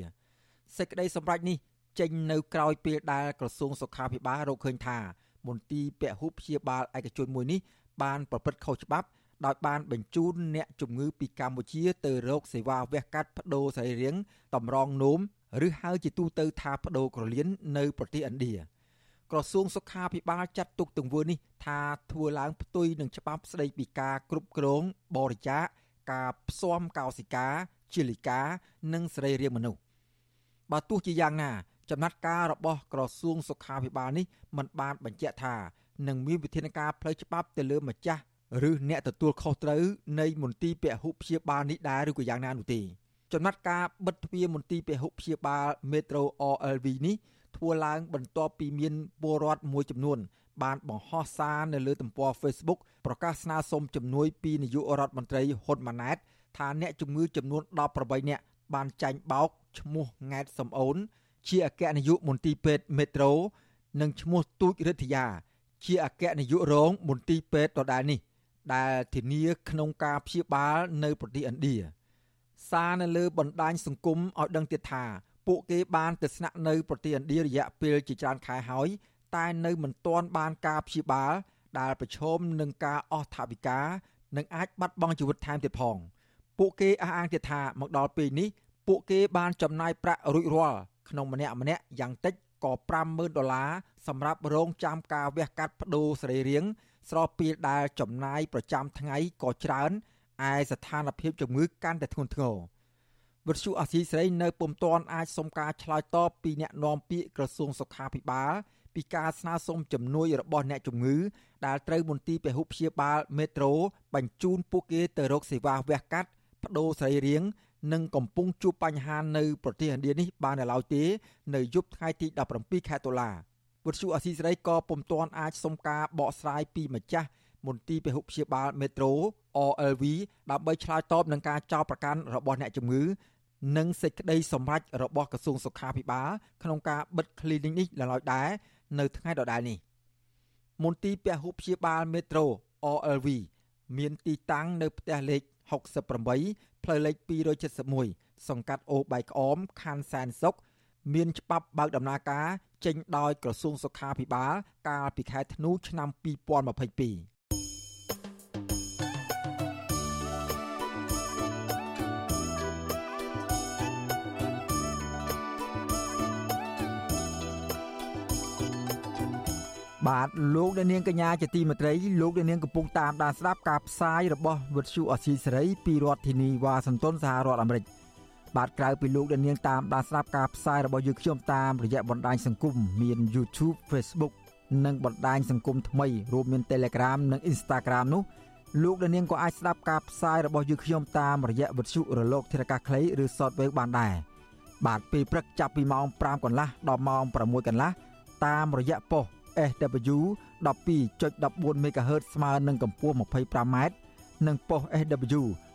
Speaker 4: សេចក្តីសម្រេចនេះចេញនៅក្រៅពេលដែលក្រសួងសុខាភិបាលរកឃើញថាមន្ទីរពហុព្យាបាលឯកជនមួយនេះបានប្រព្រឹត្តខុសច្បាប់ ដោយបានបញ្ជូនអ្នកជំងឺពីកម្ពុជាទៅរកសេវាវះកាត់បដូរសរីរាង្គតម្រងនោមឬហៅជាទូទៅថាបដូរក្រលៀននៅប្រទេសឥណ្ឌាក្រសួងសុខាភិបាលចាត់ទុកទង្វើនេះថាធ្វើឡើងផ្ទុយនឹងច្បាប់ស្តីពីការគ្រប់គ្រងបរិច្ចាគការផ្សំកោសិកាជាលិកានិងសរីរាង្គមនុស្សបើទោះជាយ៉ាងណាចំណាត់ការរបស់ក្រសួងសុខាភិបាលនេះមិនបានបញ្ជាក់ថានឹងមានវិធានការផ្លូវច្បាប់ទៅលើម្ចាស់ ឬអ្នកទទួលខុសត្រូវនៃមន្ទីរពហុព្យាបាលនេះដែរឬក៏យ៉ាងណានោះទេចំណាត់ការបិទទ្វារមន្ទីរពហុព្យាបាល Metro RLV នេះធ្វើឡើងបន្ទាប់ពីមានពលរដ្ឋមួយចំនួន បានបង្ហោះសារនៅលើទំព័រ Facebook ប្រកាសស្នើសុំជំនួយពីនាយករដ្ឋមន្ត្រីហ៊ុនម៉ាណែតថាអ្នកជំងឺចំនួន18នាក់បានចាញ់បោកឈ្មោះង៉ែតសំអូន ជាអគ្គនាយកមន្ទីរពេទ្យមេត្រូ និងឈ្មោះទូចរិទ្ធយា ជាអគ្គនាយករងមន្ទីរពេទ្យដដែលនេះ ដែលធានាក្នុងការព្យាបាលនៅប្រទេសឥណ្ឌាសារនៅលើបណ្ដាញសង្គមឲ្យដឹងទៀតថាពួកគេបានទៅស្នាក់នៅប្រទេសឥណ្ឌារយៈពេលជាច្រើនខែហើយតែនៅមិនទាន់បានការព្យាបាលដែលប្រឈមនឹងការអស់ថវិកានិងអាចបាត់បង់ជីវិតថែមទៀតផងពួកគេអះអាងទៀតថាមកដល់ពេលនេះពួកគេបានចំណាយប្រាក់រួចរាល់ក្នុងម្នាក់ម្នាក់យ៉ាងតិចក៏50000ដុល្លារសម្រាប់រងចាំការវះកាត់បដូរសរីរាង្គ ស្របពេលដែលចំណាយប្រចាំថ្ងៃក៏ច្រើនឯស្ថានភាពជំងឺកាន់តែធ្ងន់ធ្ងរវិទ្យុអាស៊ីសេរីនៅពុំទាន់អាចសុំការឆ្លើយតបពីអ្នកនាំពាក្យក្រសួងសុខាភិបាល ពីការស្នើសុំជំនួយរបស់អ្នកជំងឺដែលត្រូវមន្ទីរពហុព្យាបាលមេត្រូបញ្ជូនពួកគេទៅរកសេវាវះកាត់បដូរសរីរាង្គនិងកំពុងជួបបញ្ហានៅប្រទេសឥណ្ឌានេះបាននៅឡើយទេ នៅយប់ថ្ងៃទី17ខែតុលា វិទ្យុអស៊ីសេរីក៏ពុំទាន់អាចសុំការបកស្រាយពីម្ចាស់មន្ទីរពហុព្យាបាលមេត្រូ RLV ដើម្បីឆ្លើយតបនឹងការចោទប្រកាន់របស់អ្នកជំងឺនិងសេចក្តីសម្រេចរបស់ក្រសួងសុខាភិបាលក្នុងការបិទ clinic នេះឡើយដែរនៅថ្ងៃដដែលនេះមន្ទីរពហុព្យាបាលមេត្រូ RLV មានទីតាំងនៅផ្ទះលេខ68ផ្លូវលេខ271សង្កាត់អូបៃក្អមខណ្ឌសែនសុខមានច្បាប់បើកដំណើរការ ចេញដោយក្រសួងសុខាភិបាល កាលពីខែធ្នូឆ្នាំ2022បាទលោកអ្នកនាងកញ្ញាជាទីមេត្រីលោកអ្នកនាងកំពុងតាមដានស្ដាប់ការផ្សាយរបស់វិទ្យុអស៊ីសេរីពីរដ្ឋធានីវ៉ាស៊ីនតោនសហរដ្ឋអាមេរិក បាទក្រៅពីលោកអ្នកនាងតាមដានស្ដាប់ការផ្សាយរបស់យើងខ្ញុំតាមរយៈបណ្ដាញសង្គមមាន YouTube Facebook និងបណ្ដាញសង្គមថ្មីរួមមាន Telegram និង Instagram នោះលោកអ្នកនាងក៏អាចស្ដាប់ការផ្សាយរបស់យើងខ្ញុំតាមរយៈវិទ្យុរលកធារកាសខ្លីឬ Shortwave បានដែរបាទពេលព្រឹកចាប់ពីម៉ោង5កន្លះដល់ម៉ោង6កន្លះតាមរយៈប៉ុស SW 12.14 MHz ស្មើនឹងកម្ពស់ 25m និងប៉ុស SW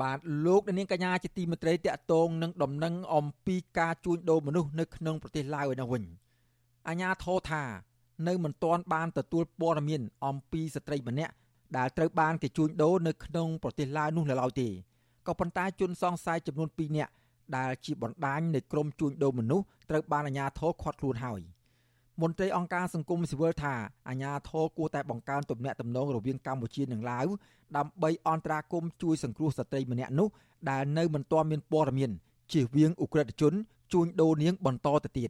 Speaker 4: បាទលោកនាងកញ្ញាជាទីមេត្រីតកតងនឹងដំណឹងអំពីការជួញដូរមនុស្សនៅក្នុងប្រទេសឡាវឯនោះវិញអាញាធរថានៅមិនទាន់បានទទួលព័ត៌មានអំពីស្ត្រីម្នាក់ដែលត្រូវបានគេជួញដូរនៅក្នុងប្រទេសឡាវនោះនៅឡើយទេក៏ប៉ុន្តែជនសង្ស័យចំនួន2នាក់ដែលជាបណ្ដាញនៃក្រុមជួញដូរមនុស្សត្រូវបានអាជ្ញាធរឃាត់ខ្លួនហើយ មន្ត្រីអង្គការសង្គមស៊ីវិលថាអាជ្ញាធរគួរតែបង្កើនទំនាក់ទំនងរវាងកម្ពុជានិងឡាវដើម្បីអន្តរាគមន៍ជួយសង្គ្រោះស្ត្រីម្នាក់នោះដែលនៅមិនទាន់មានព័ត៌មានជៀសវាងអ ுக ្រិតជនជួញដូរនាងបន្តទៅទៀត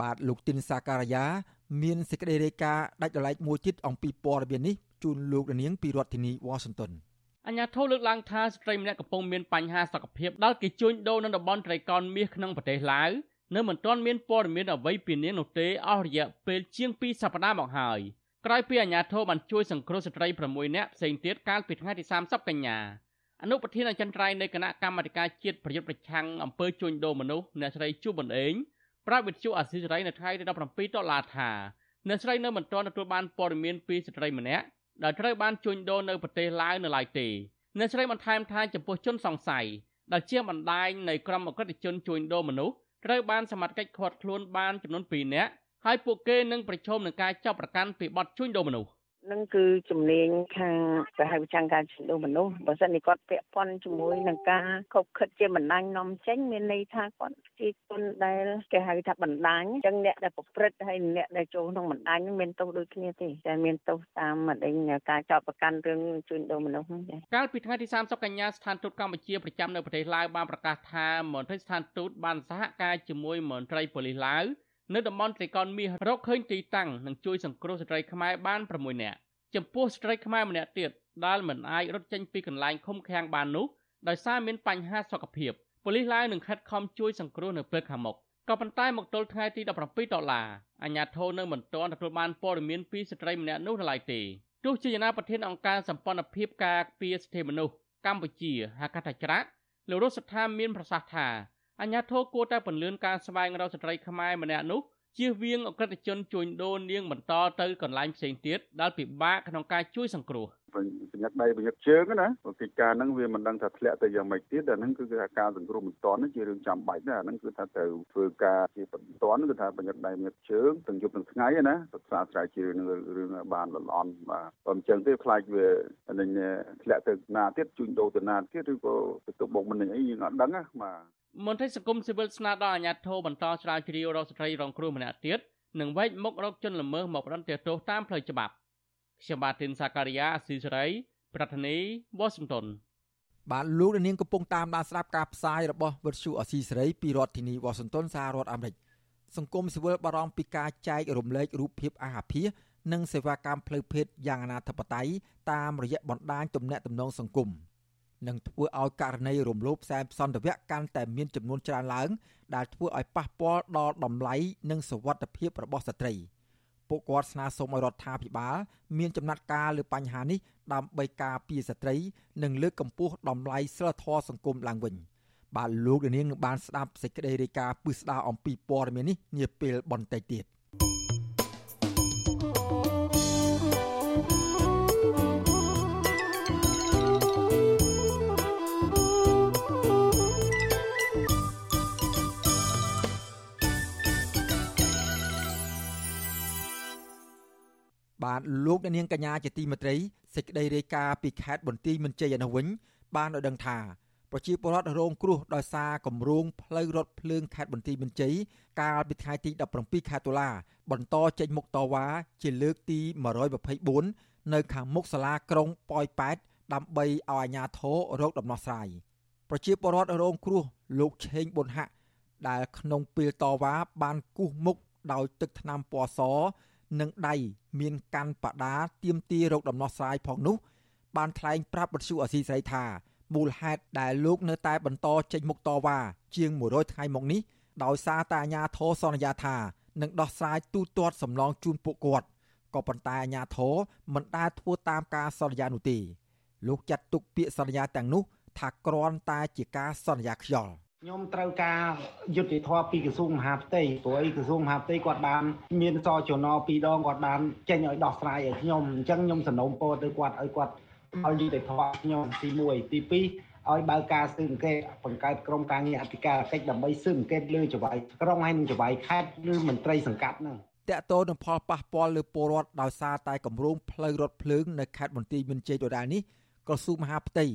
Speaker 4: បាទលោកទីនសាការីយ៉ាមានសេចក្តីរាយការណ៍ដាច់ដライមួយទៀតអំពីព័ត៌មាននេះជូនលោកនាងពីរដ្ឋធានី Washington
Speaker 5: អញ្ញាធិលើកឡើងថាស្ត្រីម្នាក់កំពុងមានបញ្ហាសុខភាពដែលគេជួញដូរនៅតំបន់ត្រីកោណមាសក្នុងប្រទេសឡាវ នៅមិនទាន់មានព័ត៌មានអ្វីពីនាងនោះទេអស់រយៈពេលជាង2សប្តាហ៍មកហើយក្រោយពីអាជ្ញាធរបានជួយសង្គ្រោះស្ត្រី6នាក់ផ្សេងទៀតកាលពីថ្ងៃទី30កញ្ញាអនុប្រធានអចិន្ត្រៃយ៍នៃគណៈកម្មាធិការជាតិប្រយុទ្ធប្រឆាំងអំពើជួញដូរមនុស្សអ្នកស្រីជួបបណ្ដេងប្រាប់វិទ្យុអាស៊ីសេរីនៅថ្ងៃទី17ដុល្លារថាអ្នកស្រីនៅមិនទាន់ទទួលបានព័ត៌មានពីស្ត្រីម្នាក់ដែលត្រូវបានជួញដូរនៅប្រទេសឡាវនៅឡើយទេអ្នកស្រីបន្ថែមថាចំពោះជនសង្ស័យដែលជាបណ្ដាញនៃក្រុមអក្រិតជនជួញដូរមនុស្ស ត្រូវបានសមត្ថកិច្ចឃាត់ខ្លួនបានចំនួន2នាក់ហើយពួកគេនឹងប្រឈមនឹងការចាប់ប្រកាន់ពីបទជួញដូរមនុស្ស
Speaker 21: នឹងគឺជំនាញខាងគេហៅចាំងការជំនួសមនុស្សបើសិនជាគាត់ពាក់ព័ន្ធជាមួយនឹងការខົບខិតជាបណ្ដាញនាំចេញមានន័យថាគាត់ជាជនដែលគេហៅថាបណ្ដាញអញ្ចឹងអ្នកដែលប្រព្រឹត្តហើយអ្នកដែលចូលក្នុងបណ្ដាញមានទោសដូចគ្នាទេតែមានទោសតាមម្ដេចការចោទប្រកាន់រឿងជួញដូរមនុស្សហ្នឹង
Speaker 5: កាលពីថ្ងៃទី30កញ្ញាស្ថានទូតកម្ពុជាប្រចាំនៅប្រទេសឡាវបានប្រកាសថាមន្ត្រីស្ថានទូតបានសហការជាមួយមន្ត្រីប៉ូលីសឡាវ នៅតំបន់ត្រីកោណមាសរកឃើញទីតាំងនិងជួយសង្គ្រោះស្ត្រីខ្មែរបាន6នាក់ចំពោះស្ត្រីខ្មែរម្នាក់ទៀតដែលមិនអាចរត់ចេញពីកន្លែងឃុំឃាំងបាននោះដោយសារមានបញ្ហាសុខភាពប៉ូលីសឡាវនឹងខិតខំជួយសង្គ្រោះនៅពេលខាងមុខក៏ប៉ុន្តែមកទល់ថ្ងៃទី17ដុល្លារអាជ្ញាធរនៅមិនទាន់ទទួលបានព័ត៌មានពីស្ត្រីម្នាក់នោះឡើយទេទោះជាយ៉ាងណាប្រធានអង្គការសម្ព័ន្ធភាពការពារសិទ្ធិមនុស្សកម្ពុជាហៅកាត់ថាច្រាក់លោករស់ស្ថានមានប្រសាសន៍ថា អាញាធរគួរតែពន្លឿនការស្វែងរកស្ត្រីខ្មែរម្នាក់នោះជៀសវាងអក្រិតជនជួញដូរនាងបន្តទៅកន្លែងផ្សេងទៀតដែលពិបាកក្នុងការជួយសង្គ្រោះ
Speaker 22: បញ្ញាដៃបញ្ញាជើងណាកិច្ចការហ្នឹងវាមិនដឹងថាធ្លាក់ទៅយ៉ាងម៉េចទៀតអាហ្នឹងគឺថាការសង្គ្រោះមិនតាន់ជារឿងចាំបាច់ណាអាហ្នឹងគឺថាត្រូវធ្វើការជាបន្ទាន់គឺថាបញ្ញាដៃបញ្ញាជើងទាំងយប់ទាំងថ្ងៃណាសិក្សាស្រាវជ្រាវនឹងរឿងបានល្អន់បាទបើមិនចឹងទេខ្លាចវានឹងធ្លាក់ទៅណាទៀតជួញដូរទៅណាទៀតឬក៏ទៅទុកបុកមិនអីយើងអត់ដឹងណាបាទ
Speaker 5: មន្ត្រីសង្គមស៊ីវិលស្នើដល់អាជ្ញាធរបន្តស្រាវជ្រាវរកស្ត្រីរងគ្រោះម្នាក់ទៀតនិងវែកមុខរកជនល្មើសមកប្រន្ទាទោសតាមផ្លូវច្បាប់ខ្ញុំបាទទីនសាការីយ៉ាអស៊ីសេរីប្រធានីវ៉ាស៊ីនតោន
Speaker 4: បាទលោកនាងកំពុងតាមដានស្ដាប់ការផ្សាយរបស់វិទ្យុអស៊ីសេរីពីរដ្ឋធានីវ៉ាស៊ីនតោនសហរដ្ឋអាមេរិកសង្គមស៊ីវិលបារម្ភពីការចែករំលែករូបភាពអាហាភាសនិងសេវាកម្មផ្លូវភេទយ៉ាងអនាធបត័យតាមរយៈបណ្ដាញទំនាក់ទំនងសង្គម។ នឹងធ្វើឲ្យករណីរំលោភខ្សែសន្តិវៈកាន់តែមានចំនួនច្រើនឡើង ដែលធ្វើឲ្យប៉ះពាល់ដល់តម្លៃនិងសុវត្ថិភាពរបស់ស្ត្រីពួកគាត់ស្នើសុំឲ្យរដ្ឋាភិបាលមានចំណាត់ការលើបញ្ហានេះដើម្បីការពារស្ត្រី និងលើកកម្ពស់តម្លៃសិលធម៌សង្គមឡើងវិញបាទលោកនាងនឹងបានស្ដាប់សេចក្តីរាយការណ៍ពឹស្ដារអំពីព័ត៌មាននេះនាពេលបន្តិចទៀត បាទលោកអ្នកនាងកញ្ញាជាទីមេត្រីសេចក្តីរាយការណ៍ពីខេត្តបន្ទាយមានជ័យឯនោះវិញបានឲ្យដឹងថាប្រជាពលរដ្ឋរងគ្រោះដោយសារគម្រោងផ្លូវរថភ្លើងខេត្តបន្ទាយមានជ័យកាលពីថ្ងៃទី17ខែតុលា បន្តចេញមុខតវ៉ាជាលើកទី124នៅខាងមុខសាលាក្រុងប៉ោយប៉ែតដើម្បីឲ្យអាជ្ញាធររកដំណោះស្រាយប្រជាពលរដ្ឋរងគ្រោះលោកឆេងប៊ុនហាក់ដែលក្នុងពេលតវ៉ាបានគូសមុខដោយទឹកថ្នាំពណ៌ស និងដៃមានកាន់បដាទៀមទារោគដំណោះស្រាយផងនោះ បានថ្លែងប្រាប់បទសុអសីស្រីថាមូលហេតុដែលលោកនៅតែបន្តចេញមុខតវ៉ាជាង100ថ្ងៃមកនេះដោយសារតែអាញាធរសន្យាថានឹងដោះស្រាយទូទាត់សំឡងជូនពួកគាត់ក៏ប៉ុន្តែអាញាធរមិនដែលធ្វើតាមការសន្យានោះទេលោកចាត់ទុកពាក្យសន្យាទាំងនោះថាគ្រាន់តែជាការសន្យាខ្យល់
Speaker 23: ខ្ញុំត្រូវការយុទ្ធធម៌ពីក្រសួងមហាផ្ទៃព្រោះអីក្រសួងមហាផ្ទៃគាត់បានមានសចនពីរដងគាត់បានចេញឲ្យដោះស្រាយឲ្យខ្ញុំអញ្ចឹងខ្ញុំសំណូមពរទៅគាត់ឲ្យគាត់ឲ្យយុទ្ធធម៌ខ្ញុំទី1ទី2ឲ្យបើកការស៊ើបអង្កេតបង្កើតក្រុមការងារអធិការកិច្ចដើម្បីស៊ើបអង្កេតលើចវាយក្រុងហើយនិងចវាយខេត្តឬមន្ត្រីសង្កាត់ហ្នឹង
Speaker 4: តកតោនឹងផលប៉ះពាល់លើពលរដ្ឋដោយសារតែគម្រោងផ្លូវរថភ្លើងនៅខេត្តបន្ទាយមានជ័យដដែលនេះក្រសួងមហាផ្ទៃ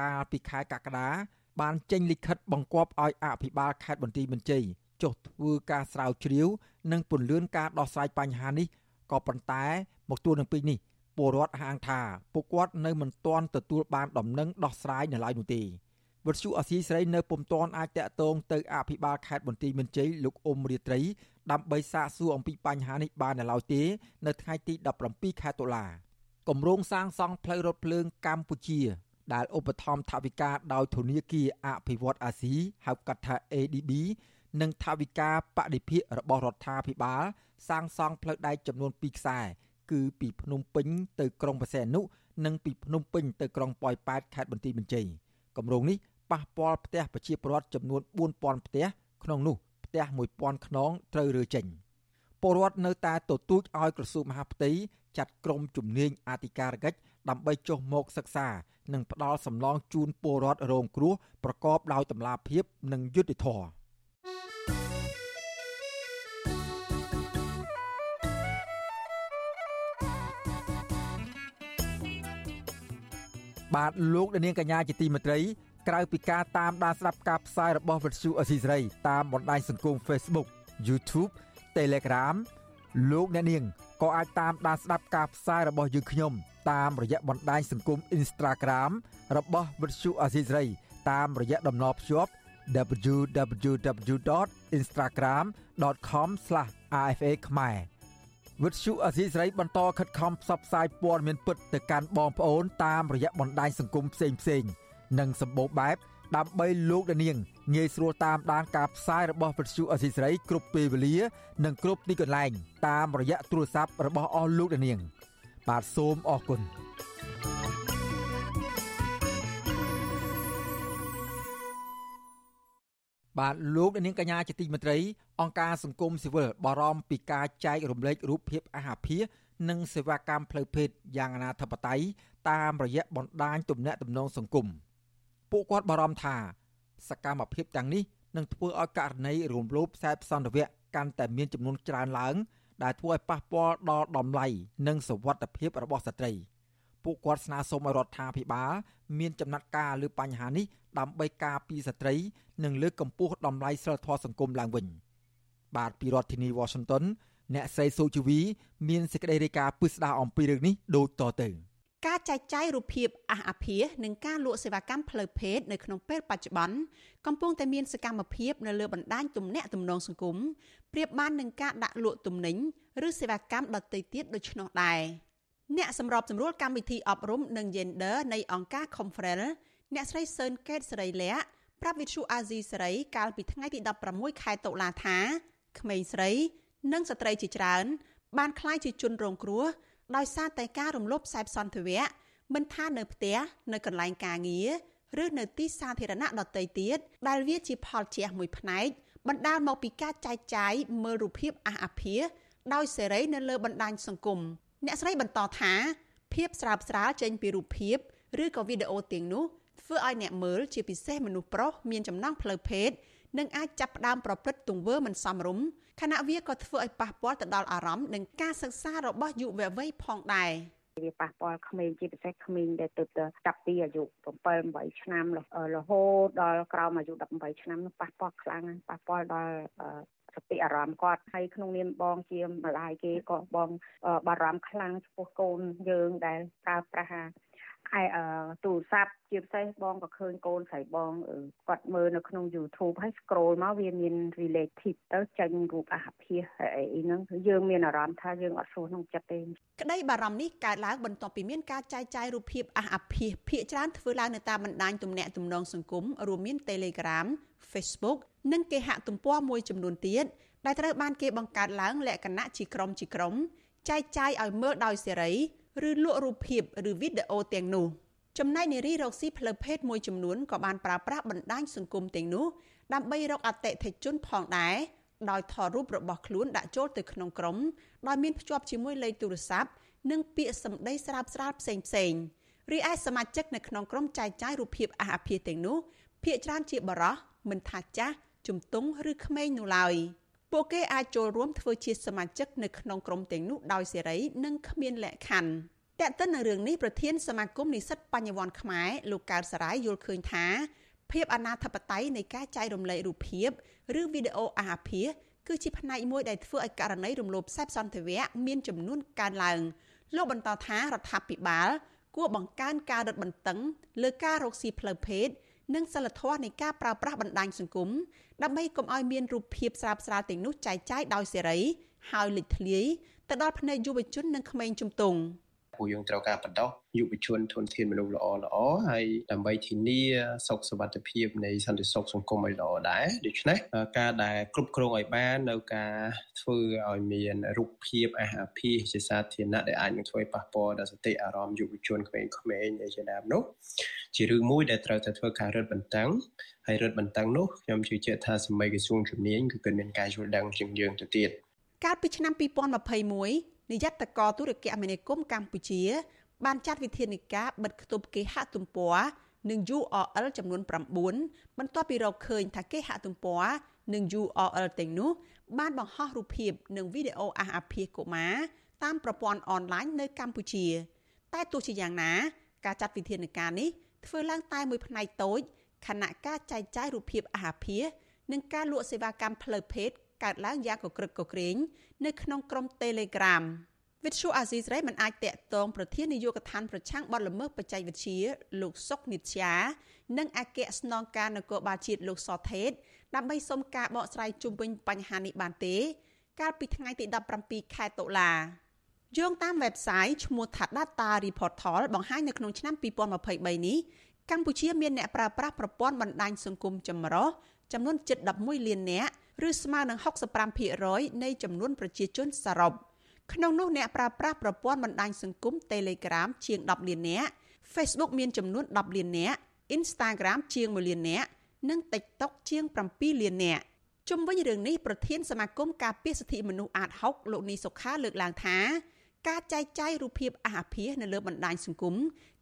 Speaker 4: កាលពីខែកក្កដា បានចេញលិខិតបង្គាប់ឲ្យអភិបាលខេត្តបន្ទាយមានជ័យចុះធ្វើការស្រាវជ្រាវ និងពន្លឿនការដោះស្រាយបញ្ហានេះក៏ប៉ុន្តែ មកទួលនឹងពេលនេះពលរដ្ឋហាងថាពួកគាត់នៅមិនទាន់ទទួលបានដំណឹងដោះស្រាយនៅឡើយនោះទេវត្តជូអសីស្រីនៅពុំទាន់អាចតាក់ទងទៅអភិបាលខេត្តបន្ទាយមានជ័យលោកអ៊ុំរាត្រីដើម្បីសាកសួរអំពីបញ្ហានេះបាននៅឡើយទេ នៅថ្ងៃទី17ខែតុលាគម្រោងសាងសង់ផ្លូវរថភ្លើងកម្ពុជា ដែលឧបត្ថម្ភថវិកាដោយធនាគារអភិវឌ្ឍអាស៊ីហៅកាត់ថា ADB និងថវិកាបដិភាគរបស់រដ្ឋាភិបាលសាងសង់ផ្លូវដែកចំនួន2ខ្សែគឺពីភ្នំពេញទៅក្រុងបរសេនុនិងពីភ្នំពេញទៅក្រុងប៉ោយប៉ែតខេត្តបន្ទាយមានជ័យគម្រោងនេះប៉ះពាល់ផ្ទះប្រជាពលរដ្ឋចំនួន4000ផ្ទះក្នុងនោះផ្ទះ1000ខ្នងត្រូវរើចេញពលរដ្ឋនៅតែទទូចឲ្យក្រសួងមហាផ្ទៃចាត់ក្រុមជំនាញអធិការកិច្ច ដើម្បីចុះមកសិក្សានិងផ្ដល់សំឡងជូនពលរដ្ឋរងគ្រោះប្រកបដោយតម្លាភាពនិងយុត្តិធម៌បាទលោកនាងកញ្ញាជាទីមេត្រីក្រៅពីការតាមដានស្ដាប់ការផ្សាយរបស់វិទ្យុអស៊ីសេរីតាមបណ្ដាញសង្គម Facebook YouTube Telegram លោកអ្នកនាងក៏អាចតាមដានស្ដាប់ការផ្សាយរបស់យើងខ្ញុំ តាមរយៈបណ្ដាញសង្គម Instagram របស់វិទ្យុអស៊ីសេរីតាមរយៈតំណភ្ជាប់ www.instagram.com/rfa ខ្មែរវិទ្យុអសីស្រីបន្តខិតខំផ្សព្វផ្សាយព័ត៌មានពិតទៅកាន់បងប្អូនតាមរយៈបណ្ដាញសង្គមផ្សេងផ្សេងនិងសម្បូរបែបដើម្បីលោកដានាង ងាយស្រួលតាមដានការផ្សាយរបស់វិទ្យុអសីស្រីគ្រប់ពេលវេលា និងគ្រប់ទីកន្លែង តាមរយៈទូរស័ព្ទរបស់អស់លោកដានាង បាទសូមអរគុណបាទលោកនាងកញ្ញាជាទីមេត្រី អង្គការសង្គមស៊ីវិលបារម្ភពីការចែករំលែករូបភាពអាហារភានិងសេវាកម្មផ្លូវភេទយ៉ាងអនាធបត័យតាមរយៈបណ្ដាញទំនាក់ទំនងសង្គមពួកគាត់បារម្ភថា សកម្មភាពទាំងនេះនឹងធ្វើឲ្យករណីរំលោភខ្សែសន្តិវៈកាន់តែមានចំនួនច្រើនឡើង ដែលធ្វើឲ្យប៉ះពាល់ដល់តម្លៃនិងសវត្ថិភាពរបស់ស្ត្រីពួកគាត់ស្នើសុំឲ្យរដ្ឋាភិបាលមានចំណាត់ការលើបញ្ហានេះដើម្បីការពារស្ត្រី និងលើកកម្ពស់តម្លៃសិលធម៌សង្គមឡើងវិញបាទពីរដ្ឋធានី Washington អ្នកស្រីសូជីវី មានសេចក្តីរាយការណ៍ពិស្ដារអំពីរឿងនេះដូចតទៅ
Speaker 10: ការចែកចាយរូបភាពអះអាភាសនិងការលក់សេវាកម្មផ្លូវភេទនៅក្នុងពេលបច្ចុប្បន្នកំពុងតែមានសកម្មភាពនៅលើបណ្ដាញទំនាក់ទំនងសង្គមប្រៀបបាននឹងការដាក់លក់ទំនិញឬសេវាកម្មដទៃទៀតដូច្នោះដែរអ្នកសម្របសម្រួលកម្មវិធីអប់រំនិង Gender នៃអង្គការ Confrel អ្នកស្រីសឿនកេតសេរីលក្ខប្រាប់វិទ្យុអាស៊ីសេរីកាលពីថ្ងៃទី16ខែតុលាថាក្មេងស្រី និងស្ត្រីជាច្រើន បានក្លាយជាជនរងគ្រោះ ដោយសារតែការរំលោភខ្សែសន្តិវៈមិនថានៅផ្ទះនៅកន្លែងការងារឬនៅទីសាធារណៈដទៃទៀតដែលវាជាផលជះមួយផ្នែកបណ្ដាលមកពីការចែកចាយមើលរូបភាពអះអាភាសដោយសេរីនៅលើបណ្ដាញសង្គមអ្នកស្រីបន្តថាភាពស្រើបស្រាលចេញពីរូបភាពឬក៏វីដេអូទាំងនោះធ្វើឲ្យអ្នកមើលជាពិសេសមនុស្សប្រុសមានចំណងផ្លូវភេទ និងអាចចាប់ផ្ដើមប្រព្រឹត្តទង្វើមិនសមរម្យខណៈវាក៏ធ្វើឲ្យប៉ះពាល់ទៅដល់អារម្មណ៍និងការសិក្សារបស់យុវវ័យផងដែរ
Speaker 21: វាប៉ះពាល់ក្មេងជាពិសេសក្មេងដែលទៅចាប់ពីអាយុ7 8ឆ្នាំរហូតដល់ក្រោមអាយុ18ឆ្នាំនោះប៉ះពាល់ខ្លាំងប៉ះពាល់ដល់សតិអារម្មណ៍គាត់ហើយក្នុងនាមបងជាម្ដាយគេក៏បងបារម្ភខ្លាំងចំពោះកូនយើងដែលប្រើប្រាស់ ឯទូរស័ព្ទជាពិសេសបងក៏ឃើញកូនស្រីបងគាត់មើលនៅក្នុង YouTube ហើយ scroll មកវាមាន relative ទៅចេញរូបអាហាភាសអីហ្នឹងយើងមានអារម្មណ៍ថាយើងអត់ស្រួលក្នុងចិត្តទេ
Speaker 10: ក្តីបារម្ភនេះកើតឡើងបន្ទាប់ពីមានការចែកចាយរូបភាពអាហាភាសភាគច្រើនធ្វើឡើងនៅតាមបណ្ដាញទំនាក់ទំនងសង្គមរួមមាន Telegram Facebook និងគេហទំព័រមួយចំនួនទៀតដែលត្រូវបានគេបង្កើតឡើងលក្ខណៈជាក្រុមជាក្រុមចែកចាយឲ្យមើលដោយសេរី ឬលក់រូបភាពឬវីដេអូទាំងនោះចំណែកនារីរកស៊ីផ្លូវភេទមួយចំនួនក៏បានប្រើប្រាស់បណ្ដាញសង្គមទាំងនោះដើម្បីរកអតិថិជនផងដែរដោយថតរូបរបស់ខ្លួនដាក់ចូលទៅក្នុងក្រុមដោយមានភ្ជាប់ជាមួយលេខទូរស័ព្ទនិងពាក្យសម្ដីស្រាបស្រាលផ្សេងផ្សេងរីឯសមាជិកនៅក្នុងក្រុមចែកចាយរូបភាពអាហាភាទាំងនោះភាគច្រើនជាបរោះមិនថាចាស់ជំទង់ឬក្មេងនោះឡើយ ពួកគេអាចចូលរួមធ្វើជាសមាជិកនៅក្នុងក្រុមទាំងនោះដោយសេរីនិងគ្មានលក្ខខណ្ឌតែកតិននៅរឿងនេះប្រធានសមាគមនិស្សិតបញ្ញវន្តខ្មែរលោកកើតសរាយយល់ឃើញថាភាពអនាធបត័យនៃការចែករំលែករូបភាពឬវីដេអូអាហាភាសគឺជាផ្នែកមួយដែលធ្វើឲ្យករណីរំលោភខ្សែសន្តិវៈមានចំនួនកើនឡើងលោកបន្តថារដ្ឋាភិបាលគួរបង្កើនការរឹតបន្តឹងលើការរកស៊ីផ្លូវភេទ និងសិលធម៌នៃការប្រើប្រាស់បណ្ដាញសង្គមដើម្បីកុំឲ្យមានរូបភាពស្រាបស្រាលទាំងនោះចែកចាយដោយសេរី ហើយលេចធ្លាយទៅដល់ភ្នែកយុវជននិងក្មេងជំទង់។
Speaker 24: ពួកយើងត្រូវការបណ្ដុះយុវជនធនធានមនុស្សល្អល្អហើយដើម្បីធានាសុខសុវត្ថិភាពនៃសន្តិសុខសង្គមឲ្យល្អដែរដូច្នេះការដែលគ្រប់គ្រងឲ្យបាននៅការធ្វើឲ្យមានរូបភាពអាហារភាសជាសាធារណៈដែលអាចនឹងធ្វើប៉ះពាល់ដល់សតិអារម្មណ៍យុវជនក្មេងៗអីជាដើមនោះជារឿងមួយដែលត្រូវតែធ្វើការរឹតបន្តឹងហើយរឹតបន្តឹងនោះខ្ញុំជឿជាក់ថាសមីក្រសួងជំនាញគឺគិតមានការយល់ដឹងជាងយើងទៅទៀត
Speaker 10: កាលពីឆ្នាំ2021 នាយកតកទូរគមនាគមន៍កម្ពុជា បានចាត់វិធានការបិទគប់គេហទំព័រនិង URL ចំនួន9បន្ទាប់ពីរកឃើញថាគេហទំព័រនិង URL ទាំងនោះ បានបង្ហោះរូបភាពនិងវីដេអូអះអាភាសកុមារតាមប្រព័ន្ធអនឡាញនៅកម្ពុជា តែទោះជាយ៉ាងណា ការចាត់វិធានការនេះធ្វើឡើងតែមួយផ្នែកតូចខណៈការចែកចាយរូបភាពអាហារភាសនិងការលក់សេវាកម្មផ្លូវភេទ កើតឡើងយ៉ាងកក្រឹកកក្រែងនៅក្នុងក្រុម Telegram វិទ្យុអាស៊ីសេរីមិនអាចតាក់ទងប្រធាននាយកដ្ឋានប្រឆាំងបទល្មើសបច្ចេកវិទ្យាលោកសុកនិត្យានិងអគ្គស្នងការនគរបាលជាតិលោកសថេតដើម្បីសុំការបកស្រាយជុំវិញបញ្ហានេះបានទេ កាលពីថ្ងៃទី17ខែតុលាយោងតាម website ឈ្មោះថា Data Reportal បង្ហាញនៅក្នុងឆ្នាំ2023នេះកម្ពុជាមានអ្នកប្រើប្រាស់ប្រព័ន្ធបណ្ដាញសង្គមចម្រុះចំនួនជិត11លាននាក់ ឬស្មើនឹង65%នៃចំនួនប្រជាជនសរុបក្នុងនោះអ្នកប្រើប្រាស់ប្រព័ន្ធបណ្ដាញសង្គម Telegram ជាង10លាននាក់ Facebook មានចំនួន10លាននាក់ Instagram ជាង1លាននាក់និង TikTok ជាង7លាននាក់ជុំវិញរឿងនេះប្រធានសមាគមការពារសិទ្ធិមនុស្សអាត6លោកនីសុខាលើកឡើងថាការចែកចាយរូបភាពអាហាភាសនៅលើបណ្ដាញសង្គម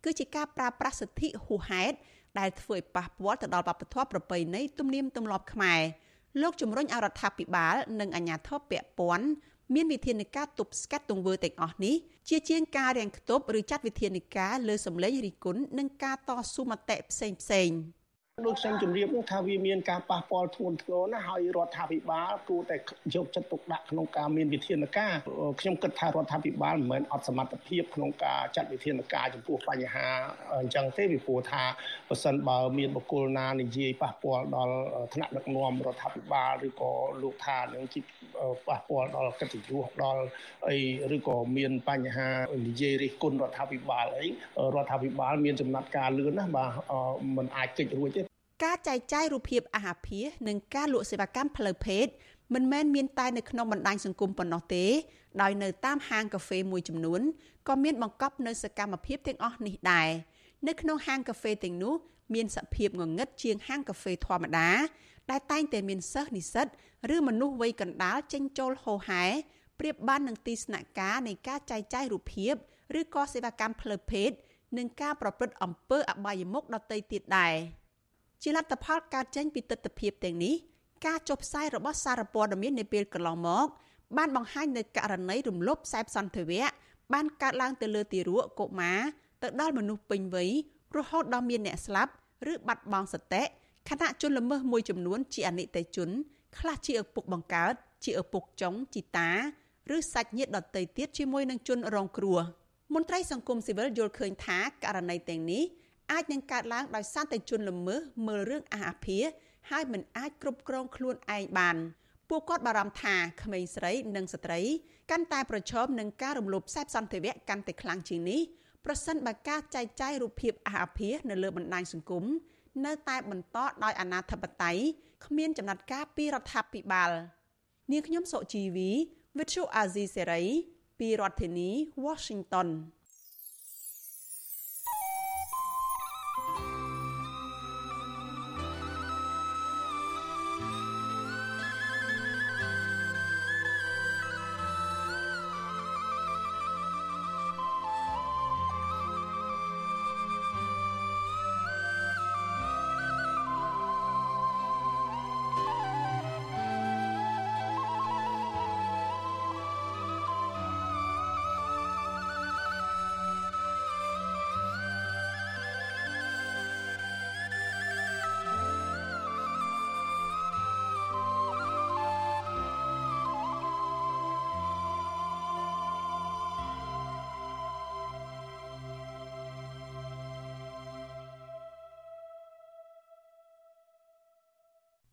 Speaker 10: គឺជាការប្រើប្រាស់សិទ្ធិហួសហេតុដែលធ្វើឲ្យប៉ះពាល់ទៅដល់វប្បធម៌ប្រពៃណីទំនៀមទម្លាប់ខ្មែរ លោកជំរុញឲ្យរដ្ឋាភិបាល និងអាជ្ញាធរពាក់ព័ន្ធមានវិធានការទប់ស្កាត់ទង្វើទាំងអស់នេះជាជាងការរាំងខ្ទប់ឬចាត់វិធានការលើសម្លេងរិះគន់និងការតស៊ូមតិផ្សេងផ្សេងៗ
Speaker 25: ដូចខ្ញុំជម្រាបថាវាមានការប៉ះពាល់ធ្ងន់ធ្ងរណាស់ហើយរដ្ឋាភិបាលគួរតែយកចិត្តទុកដាក់ក្នុងការមានវិធានការខ្ញុំគិតថារដ្ឋាភិបាលមិនមែនអត់សមត្ថភាពក្នុងការចាត់វិធានការចំពោះបញ្ហាអញ្ចឹងទេពីព្រោះថាបើសិនបើមានបុគ្គលណានិយាយប៉ះពាល់ដល់ថ្នាក់ដឹកនាំរដ្ឋាភិបាលឬក៏លោកថានឹងជីប៉ះពាល់ដល់កិត្តិយសដល់អីឬក៏មានបញ្ហានិយាយរិះគន់រដ្ឋាភិបាលអីរដ្ឋាភិបាលមានចំណាត់ការលឿនណាស់បាទมันអាចកិច្ចរួចទេ
Speaker 10: ការចែកចាយរូបភាពអាហារភាសនិងការលក់សេវាកម្មផ្លូវភេទមិនមែនមានតែនៅក្នុងបណ្ដាញសង្គមប៉ុណ្ណោះទេ ដោយនៅតាមហាងកាហ្វេមួយចំនួនក៏មានបង្កប់នៅសកម្មភាពទាំងអស់នេះដែរនៅក្នុងហាងកាហ្វេទាំងនោះមានសភាពងងឹតជាងហាងកាហ្វេធម្មតា ដែលតែងតែមានសិស្សនិស្សិតឬមនុស្សវ័យកណ្ដាលចេញចូលហោហែប្រៀបបាននឹងទីស្នាក់ការនៃការចែកចាយរូបភាពឬក៏សេវាកម្មផ្លូវភេទនិងការប្រព្រឹត្តអំពើអបាយមុខដទៃទៀតដែរ។ ជាលទ្ធផលកើតចេញពីទស្សនវិជ្ជាទាំងនេះការចុះផ្សាយរបស់សារព័ត៌មាននាពេលកន្លងមក បានបង្ហាញនៅករណីរំលោភខ្សែសន្តិវៈបានកើតឡើងទៅលើទារកកុមារទៅដល់មនុស្សពេញវ័យរហូតដល់មានអ្នកស្លាប់ឬបាត់បង់សតិខណៈជនល្មើសមួយចំនួនជាអនិច្ចជនខ្លះជាឪពុកបង្កើត ជាឪពុកចុងជីតាឬសាច់ញាតិដទៃទៀតជាមួយនឹងជនរងគ្រោះមន្ត្រីសង្គមស៊ីវិលយល់ឃើញថាករណីទាំងនេះ អាចនឹងកើតឡើងដោយសារតែជនល្មើសមើលរឿងអាអាភាហើយមិនអាចគ្រប់គ្រងខ្លួនឯងបានពួកគាត់បារម្ភថាក្មេងស្រីនិងស្ត្រីកាន់តែប្រឈមនឹងការរំលោភខ្សែសន្តិវៈកាន់តែខ្លាំងជាងនេះប្រសិនបើការចែកចាយរូបភាពអាអាភានៅលើបណ្ដាញសង្គមនៅតែបន្តដោយអាណាធិបតេយ្យគ្មានចំណាត់ការពីរដ្ឋាភិបាលនាងខ្ញុំសុជីវី Vithu Azizi Serai ពីរដ្ឋធានី Washington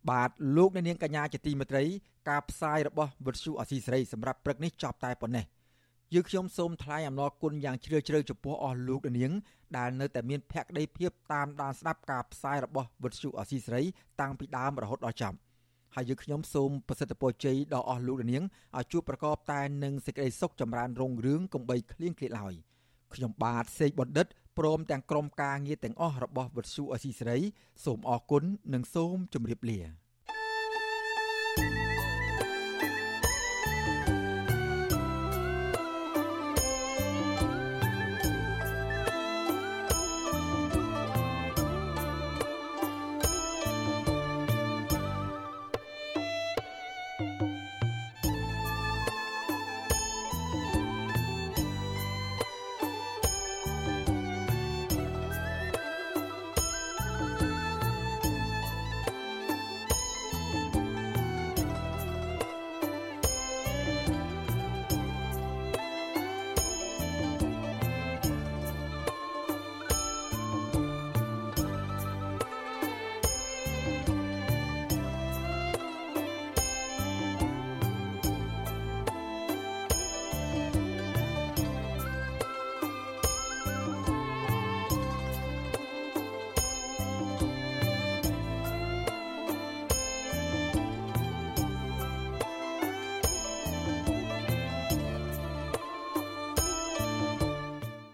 Speaker 10: បាទលោកអ្នកនាងកញ្ញាជាទីមេត្រីការផ្សាយរបស់វិទ្យុអសីសេរីសម្រាប់ព្រឹកនេះចប់តែប៉ុណ្ណេះយើងខ្ញុំសូមថ្លែងអំណរគុណយ៉ាងជ្រាលជ្រៅចំពោះអស់លោកអ្នកនាងដែលនៅតែមានភក្ដីភាពតាមដានស្ដាប់ការផ្សាយរបស់វិទ្យុអសីសេរីតាំងពីដើមរហូតដល់ចប់ហើយយើងខ្ញុំសូមប្រសិទ្ធពរជ័យដល់អស់លោកអ្នកនាងឲ្យជួបប្រកបតែនឹងសេចក្តីសុខចម្រើនរុងរឿងកំបីគ្លៀងគ្លាតឡើយខ្ញុំបាទសេកបណ្ឌិត ព្រមទាំងក្រុមការងារទាំងអស់របស់វិទ្យុអសីសេរីសូមអរគុណនិងសូមជម្រាបលា